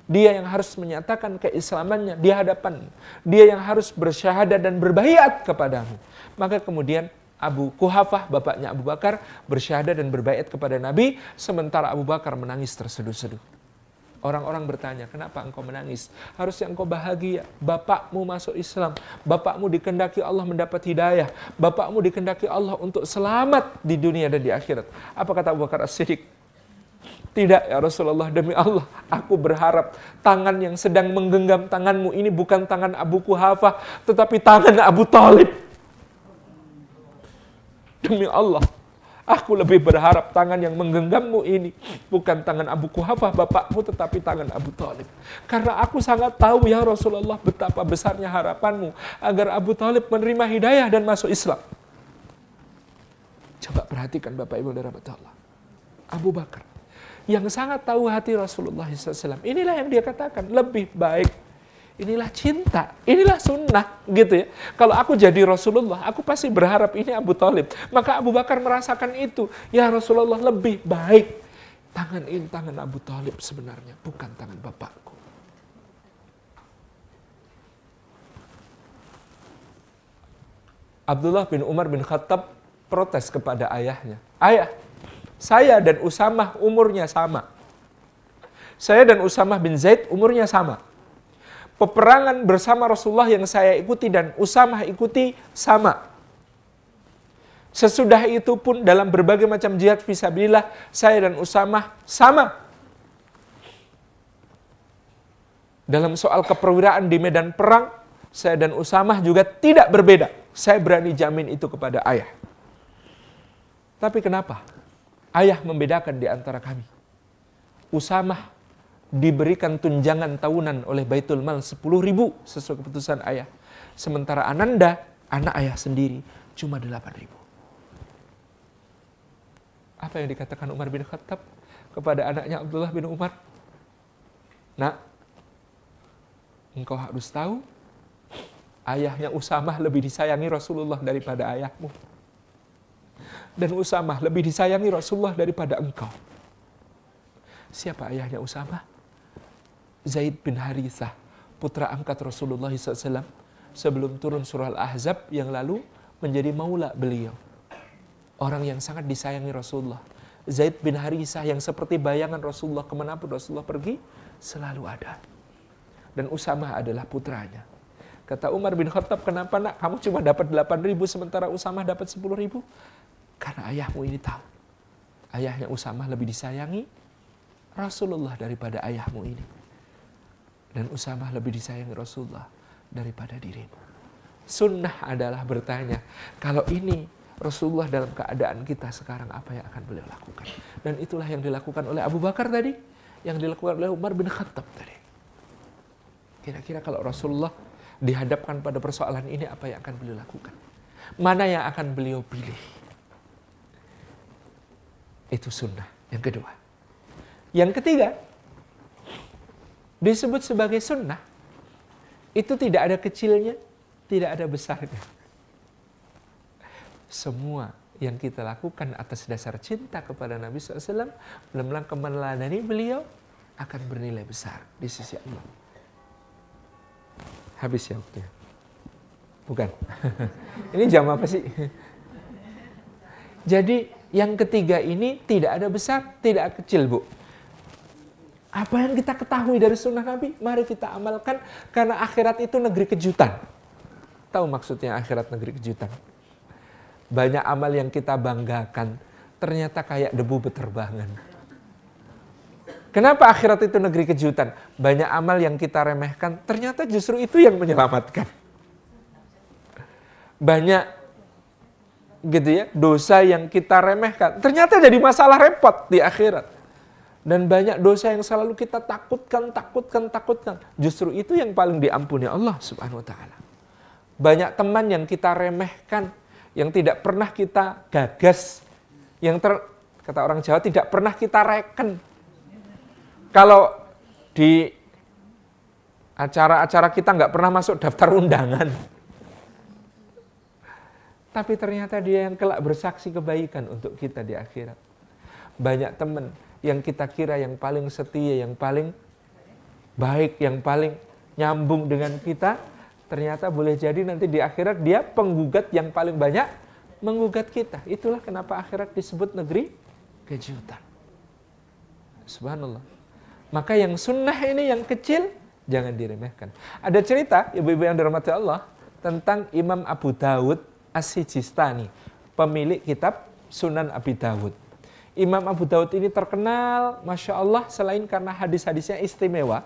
Dia yang harus menyatakan keislamannya di hadapan. Dia yang harus bersyahadat dan berbaiat kepadamu. Maka kemudian Abu Kuhafah, bapaknya Abu Bakar, bersyahadat dan berbaiat kepada Nabi, sementara Abu Bakar menangis terseduh-seduh. Orang-orang bertanya, kenapa engkau menangis? Harusnya engkau bahagia. Bapakmu masuk Islam. Bapakmu dikendaki Allah mendapat hidayah. Bapakmu dikendaki Allah untuk selamat di dunia dan di akhirat. Apa kata Abu Bakar As-Siddiq? Tidak ya Rasulullah demi Allah aku berharap tangan yang sedang menggenggam tanganmu ini bukan tangan Abu Kuhafah tetapi tangan Abu Talib. Demi Allah aku lebih berharap tangan yang menggenggammu ini bukan tangan Abu Kuhafah bapakmu tetapi tangan Abu Talib. Karena aku sangat tahu ya Rasulullah betapa besarnya harapanmu agar Abu Talib menerima hidayah dan masuk Islam. Coba perhatikan Bapak Ibu dan Allah. Abu Bakar yang sangat tahu hati Rasulullah SAW. Inilah yang dia katakan, lebih baik. Inilah cinta, inilah sunnah gitu ya. Kalau aku jadi Rasulullah, aku pasti berharap ini Abu Talib. Maka Abu Bakar merasakan itu. Ya Rasulullah lebih baik. Tangan ini tangan Abu Talib sebenarnya, bukan tangan bapakku. Abdullah bin Umar bin Khattab protes kepada ayahnya. Ayah, saya dan Usamah umurnya sama. Saya dan Usamah bin Zaid umurnya sama. Peperangan bersama Rasulullah yang saya ikuti dan Usamah ikuti sama. Sesudah itu pun dalam berbagai macam jihad visabilillah, saya dan Usamah sama. Dalam soal keperwiraan di medan perang, saya dan Usamah juga tidak berbeda. Saya berani jamin itu kepada ayah. Tapi kenapa? Ayah membedakan di antara kami. Usamah diberikan tunjangan tahunan oleh Baitul Mal 10 ribu sesuai keputusan ayah. Sementara Ananda, anak ayah sendiri, cuma 8 ribu. Apa yang dikatakan Umar bin Khattab kepada anaknya Abdullah bin Umar? Nak, engkau harus tahu, ayahnya Usamah lebih disayangi Rasulullah daripada ayahmu. Dan Usamah lebih disayangi Rasulullah daripada engkau. Siapa ayahnya Usamah? Zaid bin Harithah, putra angkat Rasulullah SAW sebelum turun surah Al-Ahzab yang lalu menjadi maula beliau. Orang yang sangat disayangi Rasulullah. Zaid bin Harithah yang seperti bayangan Rasulullah ke mana pun Rasulullah pergi selalu ada. Dan Usamah adalah putranya. Kata Umar bin Khattab, kenapa nak kamu cuma dapat 8 ribu sementara Usamah dapat 10 ribu? Karena ayahmu ini tahu. Ayahnya Usamah lebih disayangi Rasulullah daripada ayahmu ini. Dan Usamah lebih disayangi Rasulullah daripada dirimu. Sunnah adalah bertanya, kalau ini Rasulullah dalam keadaan kita sekarang apa yang akan beliau lakukan? Dan itulah yang dilakukan oleh Abu Bakar tadi, yang dilakukan oleh Umar bin Khattab tadi. Kira-kira kalau Rasulullah dihadapkan pada persoalan ini apa yang akan beliau lakukan? Mana yang akan beliau pilih? Itu sunnah. Yang kedua. Yang ketiga, disebut sebagai sunnah. Itu tidak ada kecilnya, tidak ada besarnya. Semua yang kita lakukan atas dasar cinta kepada Nabi SAW, rangka meneladani beliau, akan bernilai besar di sisi Allah habis ya waktunya. Bukan. ini jam apa sih? Jadi yang ketiga ini tidak ada besar, tidak kecil, Bu. Apa yang kita ketahui dari sunnah Nabi, mari kita amalkan karena akhirat itu negeri kejutan. Tahu maksudnya akhirat negeri kejutan? Banyak amal yang kita banggakan, ternyata kayak debu beterbangan. Kenapa akhirat itu negeri kejutan? Banyak amal yang kita remehkan, ternyata justru itu yang menyelamatkan. Banyak gitu ya, dosa yang kita remehkan, ternyata jadi masalah repot di akhirat. Dan banyak dosa yang selalu kita takutkan, takutkan, takutkan. Justru itu yang paling diampuni Allah Subhanahu wa taala. Banyak teman yang kita remehkan, yang tidak pernah kita gagas, yang ter, kata orang Jawa tidak pernah kita reken, kalau di acara-acara kita nggak pernah masuk daftar undangan. Tapi ternyata dia yang kelak bersaksi kebaikan untuk kita di akhirat. Banyak teman yang kita kira yang paling setia, yang paling baik, yang paling nyambung dengan kita, ternyata boleh jadi nanti di akhirat dia penggugat yang paling banyak menggugat kita. Itulah kenapa akhirat disebut negeri kejutan. Subhanallah. Maka yang sunnah ini yang kecil jangan diremehkan. Ada cerita ibu-ibu yang dirahmati Allah tentang Imam Abu Dawud As-Sijistani, pemilik kitab Sunan Abi Dawud. Imam Abu Dawud ini terkenal, Masya Allah, selain karena hadis-hadisnya istimewa,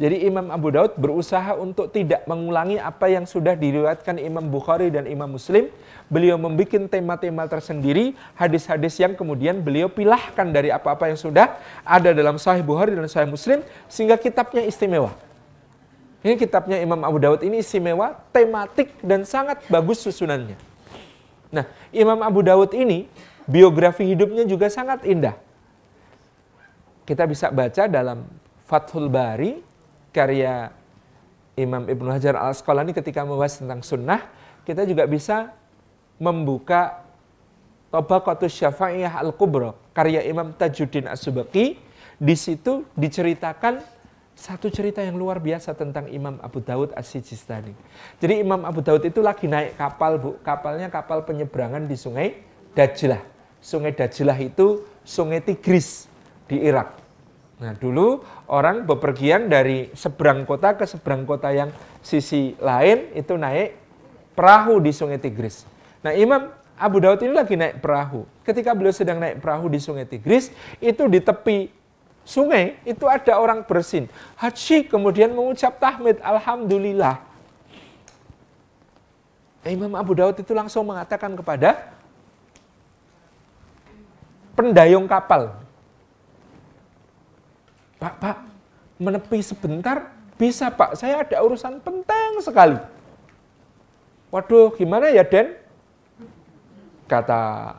jadi Imam Abu Daud berusaha untuk tidak mengulangi apa yang sudah diriwayatkan Imam Bukhari dan Imam Muslim. Beliau membuat tema-tema tersendiri, hadis-hadis yang kemudian beliau pilahkan dari apa-apa yang sudah ada dalam Sahih Bukhari dan Sahih Muslim sehingga kitabnya istimewa. Ini kitabnya Imam Abu Daud ini istimewa, tematik dan sangat bagus susunannya. Nah, Imam Abu Daud ini biografi hidupnya juga sangat indah. Kita bisa baca dalam Fathul Bari karya Imam Ibnu Hajar al Asqalani ketika membahas tentang sunnah, kita juga bisa membuka Tabaqatus Syafa'iyah Al-Kubra, karya Imam Tajuddin As-Subaki. Di situ diceritakan satu cerita yang luar biasa tentang Imam Abu Daud As-Sijistani. Jadi Imam Abu Daud itu lagi naik kapal, Bu. Kapalnya kapal penyeberangan di Sungai Dajlah. Sungai Dajlah itu Sungai Tigris di Irak. Nah, dulu orang bepergian dari seberang kota ke seberang kota yang sisi lain itu naik perahu di Sungai Tigris. Nah, Imam Abu Daud ini lagi naik perahu. Ketika beliau sedang naik perahu di Sungai Tigris, itu di tepi sungai itu ada orang bersin. Haji kemudian mengucap tahmid, Alhamdulillah. Nah, Imam Abu Daud itu langsung mengatakan kepada pendayung kapal, Pak, Pak, menepi sebentar bisa Pak, saya ada urusan penting sekali. Waduh, gimana ya Den? Kata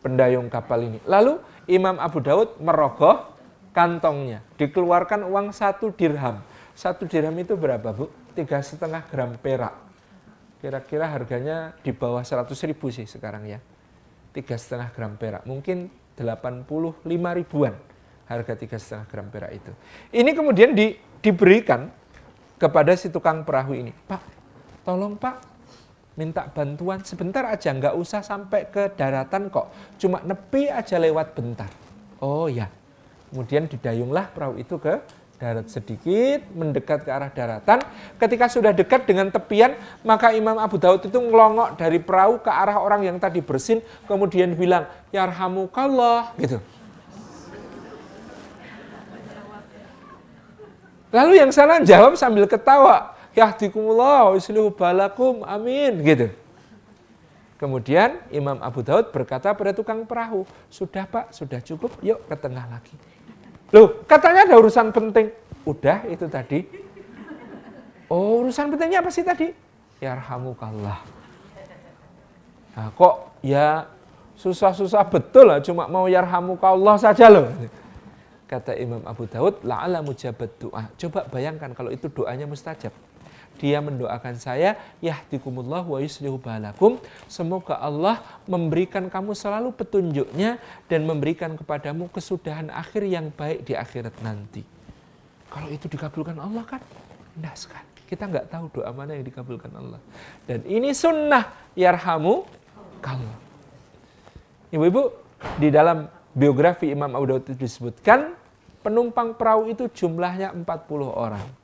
pendayung kapal ini. Lalu Imam Abu Daud merogoh kantongnya. Dikeluarkan uang satu dirham. Satu dirham itu berapa Bu? tiga setengah gram perak. Kira-kira harganya di bawah 100 ribu sih sekarang ya. Tiga setengah gram perak. Mungkin 85 ribuan harga tiga setengah gram perak itu. Ini kemudian di, diberikan kepada si tukang perahu ini. Pak, tolong Pak, minta bantuan sebentar aja, nggak usah sampai ke daratan kok. Cuma nepi aja lewat bentar. Oh ya, kemudian didayunglah perahu itu ke darat sedikit, mendekat ke arah daratan. Ketika sudah dekat dengan tepian, maka Imam Abu Daud itu ngelongok dari perahu ke arah orang yang tadi bersin, kemudian bilang, Yarhamukallah, gitu. Lalu yang sana jawab sambil ketawa, Yahdikumullah, islihu balakum, amin, gitu. Kemudian Imam Abu Daud berkata pada tukang perahu, sudah pak, sudah cukup, yuk ke tengah lagi. Loh, katanya ada urusan penting. Udah itu tadi. Oh, urusan pentingnya apa sih tadi? Yarhamukallah. Nah, kok ya susah-susah betul lah cuma mau yarhamukallah saja loh. Kata Imam Abu Daud, la'ala mujabat doa. Coba bayangkan kalau itu doanya mustajab dia mendoakan saya yahdikumullah wa yuslihu balakum. Semoga Allah memberikan kamu selalu petunjuknya dan memberikan kepadamu kesudahan akhir yang baik di akhirat nanti. Kalau itu dikabulkan Allah kan? Indah sekali. Kita nggak tahu doa mana yang dikabulkan Allah. Dan ini sunnah yarhamu kalau ibu-ibu di dalam biografi Imam Abu Dawud disebutkan penumpang perahu itu jumlahnya 40 orang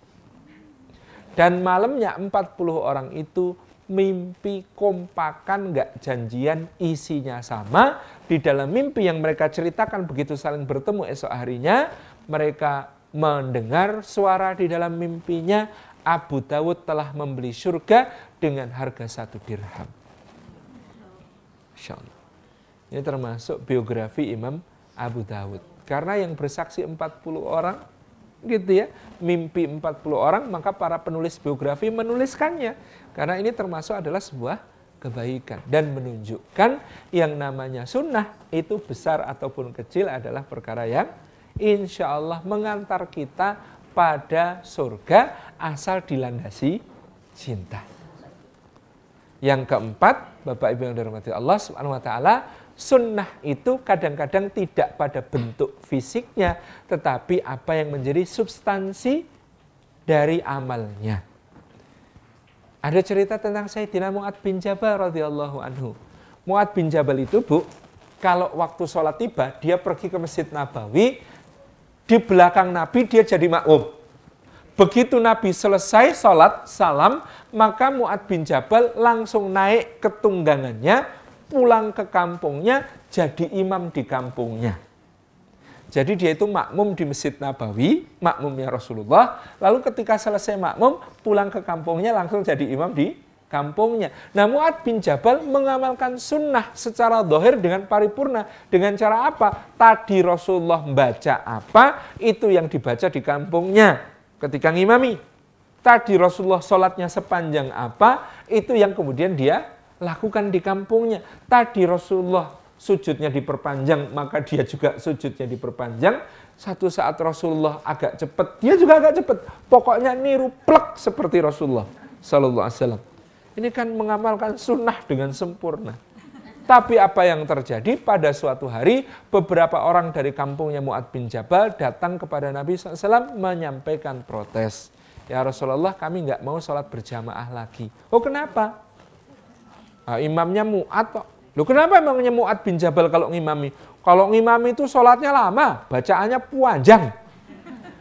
dan malamnya 40 orang itu mimpi kompakan nggak janjian isinya sama. Di dalam mimpi yang mereka ceritakan begitu saling bertemu esok harinya, mereka mendengar suara di dalam mimpinya Abu Dawud telah membeli surga dengan harga satu dirham. Ini termasuk biografi Imam Abu Dawud. Karena yang bersaksi 40 orang gitu ya mimpi 40 orang maka para penulis biografi menuliskannya karena ini termasuk adalah sebuah kebaikan dan menunjukkan yang namanya sunnah itu besar ataupun kecil adalah perkara yang insya Allah mengantar kita pada surga asal dilandasi cinta. Yang keempat, Bapak Ibu yang dirahmati Allah Subhanahu wa taala, Sunnah itu kadang-kadang tidak pada bentuk fisiknya, tetapi apa yang menjadi substansi dari amalnya. Ada cerita tentang Sayyidina Mu'ad bin Jabal radhiyallahu anhu. Mu'ad bin Jabal itu, Bu, kalau waktu sholat tiba, dia pergi ke Masjid Nabawi, di belakang Nabi dia jadi makmum. Begitu Nabi selesai sholat, salam, maka Mu'ad bin Jabal langsung naik ke tunggangannya, pulang ke kampungnya jadi imam di kampungnya. Jadi dia itu makmum di Masjid Nabawi, makmumnya Rasulullah. Lalu ketika selesai makmum, pulang ke kampungnya langsung jadi imam di kampungnya. Nah Mu'ad bin Jabal mengamalkan sunnah secara dohir dengan paripurna. Dengan cara apa? Tadi Rasulullah membaca apa, itu yang dibaca di kampungnya ketika ngimami. Tadi Rasulullah sholatnya sepanjang apa, itu yang kemudian dia lakukan di kampungnya. Tadi Rasulullah sujudnya diperpanjang, maka dia juga sujudnya diperpanjang. Satu saat Rasulullah agak cepat, dia juga agak cepat. Pokoknya niru plek seperti Rasulullah Sallallahu Alaihi Wasallam. Ini kan mengamalkan sunnah dengan sempurna. Tapi apa yang terjadi pada suatu hari beberapa orang dari kampungnya Mu'ad bin Jabal datang kepada Nabi SAW menyampaikan protes. Ya Rasulullah kami nggak mau sholat berjamaah lagi. Oh kenapa? Nah, imamnya Mu'ad kok. Loh kenapa emangnya Mu'ad bin Jabal kalau ngimami? Kalau ngimami itu sholatnya lama, bacaannya panjang.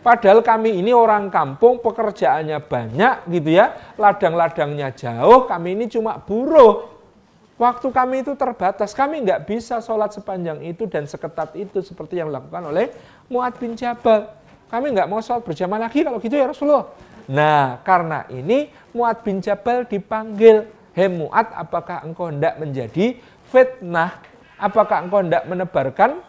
Padahal kami ini orang kampung, pekerjaannya banyak gitu ya. Ladang-ladangnya jauh, kami ini cuma buruh. Waktu kami itu terbatas, kami nggak bisa sholat sepanjang itu dan seketat itu seperti yang dilakukan oleh Mu'ad bin Jabal. Kami nggak mau sholat berjamaah lagi kalau gitu ya Rasulullah. Nah, karena ini Mu'ad bin Jabal dipanggil Hei Mu'ad, apakah engkau hendak menjadi fitnah? Apakah engkau hendak menebarkan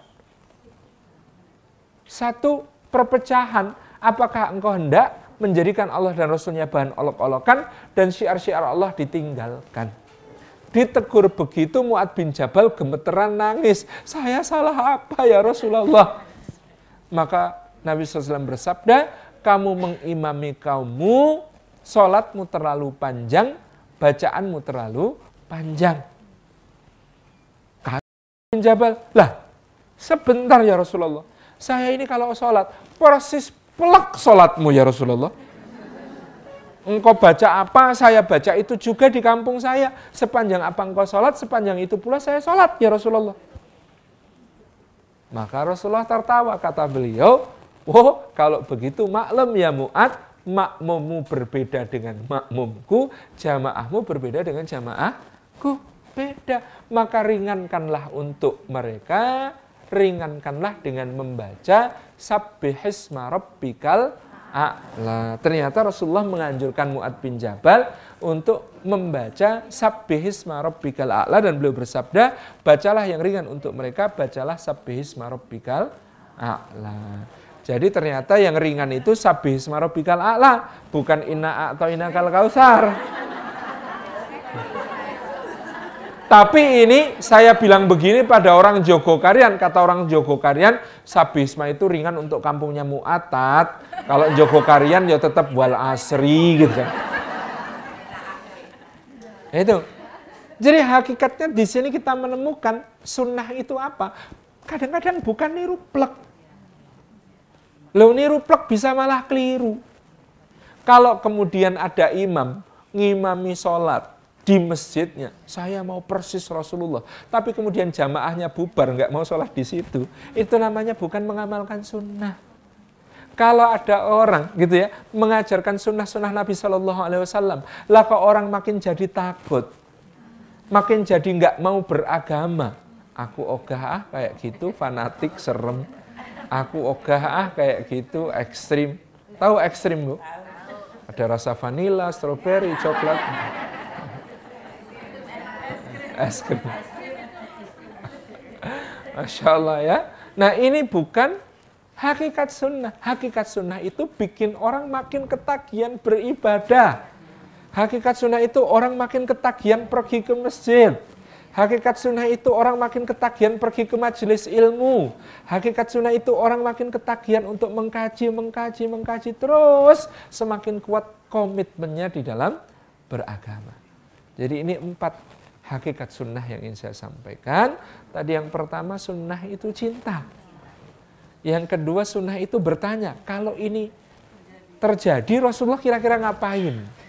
satu perpecahan? Apakah engkau hendak menjadikan Allah dan Rasulnya bahan olok-olokan dan syiar-syiar Allah ditinggalkan? Ditegur begitu Mu'ad bin Jabal gemeteran nangis. Saya salah apa ya Rasulullah? Maka Nabi SAW bersabda, kamu mengimami kaummu sholatmu terlalu panjang, bacaanmu terlalu panjang. Kami Jabal, lah sebentar ya Rasulullah. Saya ini kalau sholat, persis pelak sholatmu ya Rasulullah. Engkau baca apa, saya baca itu juga di kampung saya. Sepanjang apa engkau sholat, sepanjang itu pula saya sholat ya Rasulullah. Maka Rasulullah tertawa, kata beliau, oh kalau begitu maklum ya Mu'ad, makmummu berbeda dengan makmumku, jamaahmu berbeda dengan jamaahku. Beda. Maka ringankanlah untuk mereka, ringankanlah dengan membaca Sabbihisma Rabbikal A'la. Ternyata Rasulullah menganjurkan Mu'ad bin Jabal untuk membaca Sabbihisma Rabbikal A'la dan beliau bersabda, bacalah yang ringan untuk mereka, bacalah Sabbihisma Rabbikal A'la. Jadi ternyata yang ringan itu Sabbihisma Rabbikal A'la, bukan Inna atau Inna Kal Kausar. Tapi ini saya bilang begini pada orang Jogokarian, kata orang Jogokarian, Sabisma itu ringan untuk kampungnya Mu'atat. Kalau Jogokarian ya tetap wal asri gitu kan. Itu. Jadi hakikatnya di sini kita menemukan sunnah itu apa? Kadang-kadang bukan niru plek. Lo niru plek bisa malah keliru. Kalau kemudian ada imam ngimami sholat, di masjidnya. Saya mau persis Rasulullah. Tapi kemudian jamaahnya bubar, nggak mau sholat di situ. Itu namanya bukan mengamalkan sunnah. Kalau ada orang gitu ya mengajarkan sunnah-sunnah Nabi Shallallahu Alaihi Wasallam, lah kok orang makin jadi takut, makin jadi nggak mau beragama. Aku ogah ah kayak gitu, fanatik, serem. Aku ogah ah kayak gitu, ekstrim. Tahu ekstrim bu? Ada rasa vanila, stroberi, coklat es krim. Masya Allah ya. Nah ini bukan hakikat sunnah. Hakikat sunnah itu bikin orang makin ketagihan beribadah. Hakikat sunnah itu orang makin ketagihan pergi ke masjid. Hakikat sunnah itu orang makin ketagihan pergi ke majelis ilmu. Hakikat sunnah itu orang makin ketagihan untuk mengkaji, mengkaji, mengkaji. Terus semakin kuat komitmennya di dalam beragama. Jadi ini empat hakikat sunnah yang ingin saya sampaikan. Tadi yang pertama sunnah itu cinta. Yang kedua sunnah itu bertanya, kalau ini terjadi Rasulullah kira-kira ngapain?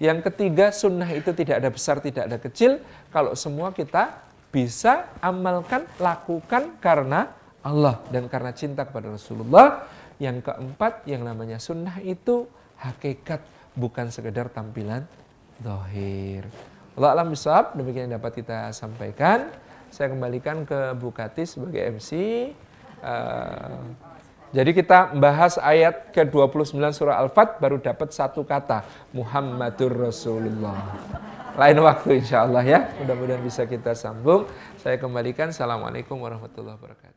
Yang ketiga sunnah itu tidak ada besar, tidak ada kecil. Kalau semua kita bisa amalkan, lakukan karena Allah dan karena cinta kepada Rasulullah. Yang keempat yang namanya sunnah itu hakikat bukan sekedar tampilan dohir. Allah alam bisawab, demikian yang dapat kita sampaikan. Saya kembalikan ke Bukati sebagai MC. Uh, eh, jadi kita membahas ayat ke-29 surah Al-Fat baru dapat satu kata. Muhammadur Rasulullah. Lain waktu insya Allah ya. Mudah-mudahan bisa kita sambung. Saya kembalikan. Assalamualaikum warahmatullahi wabarakatuh.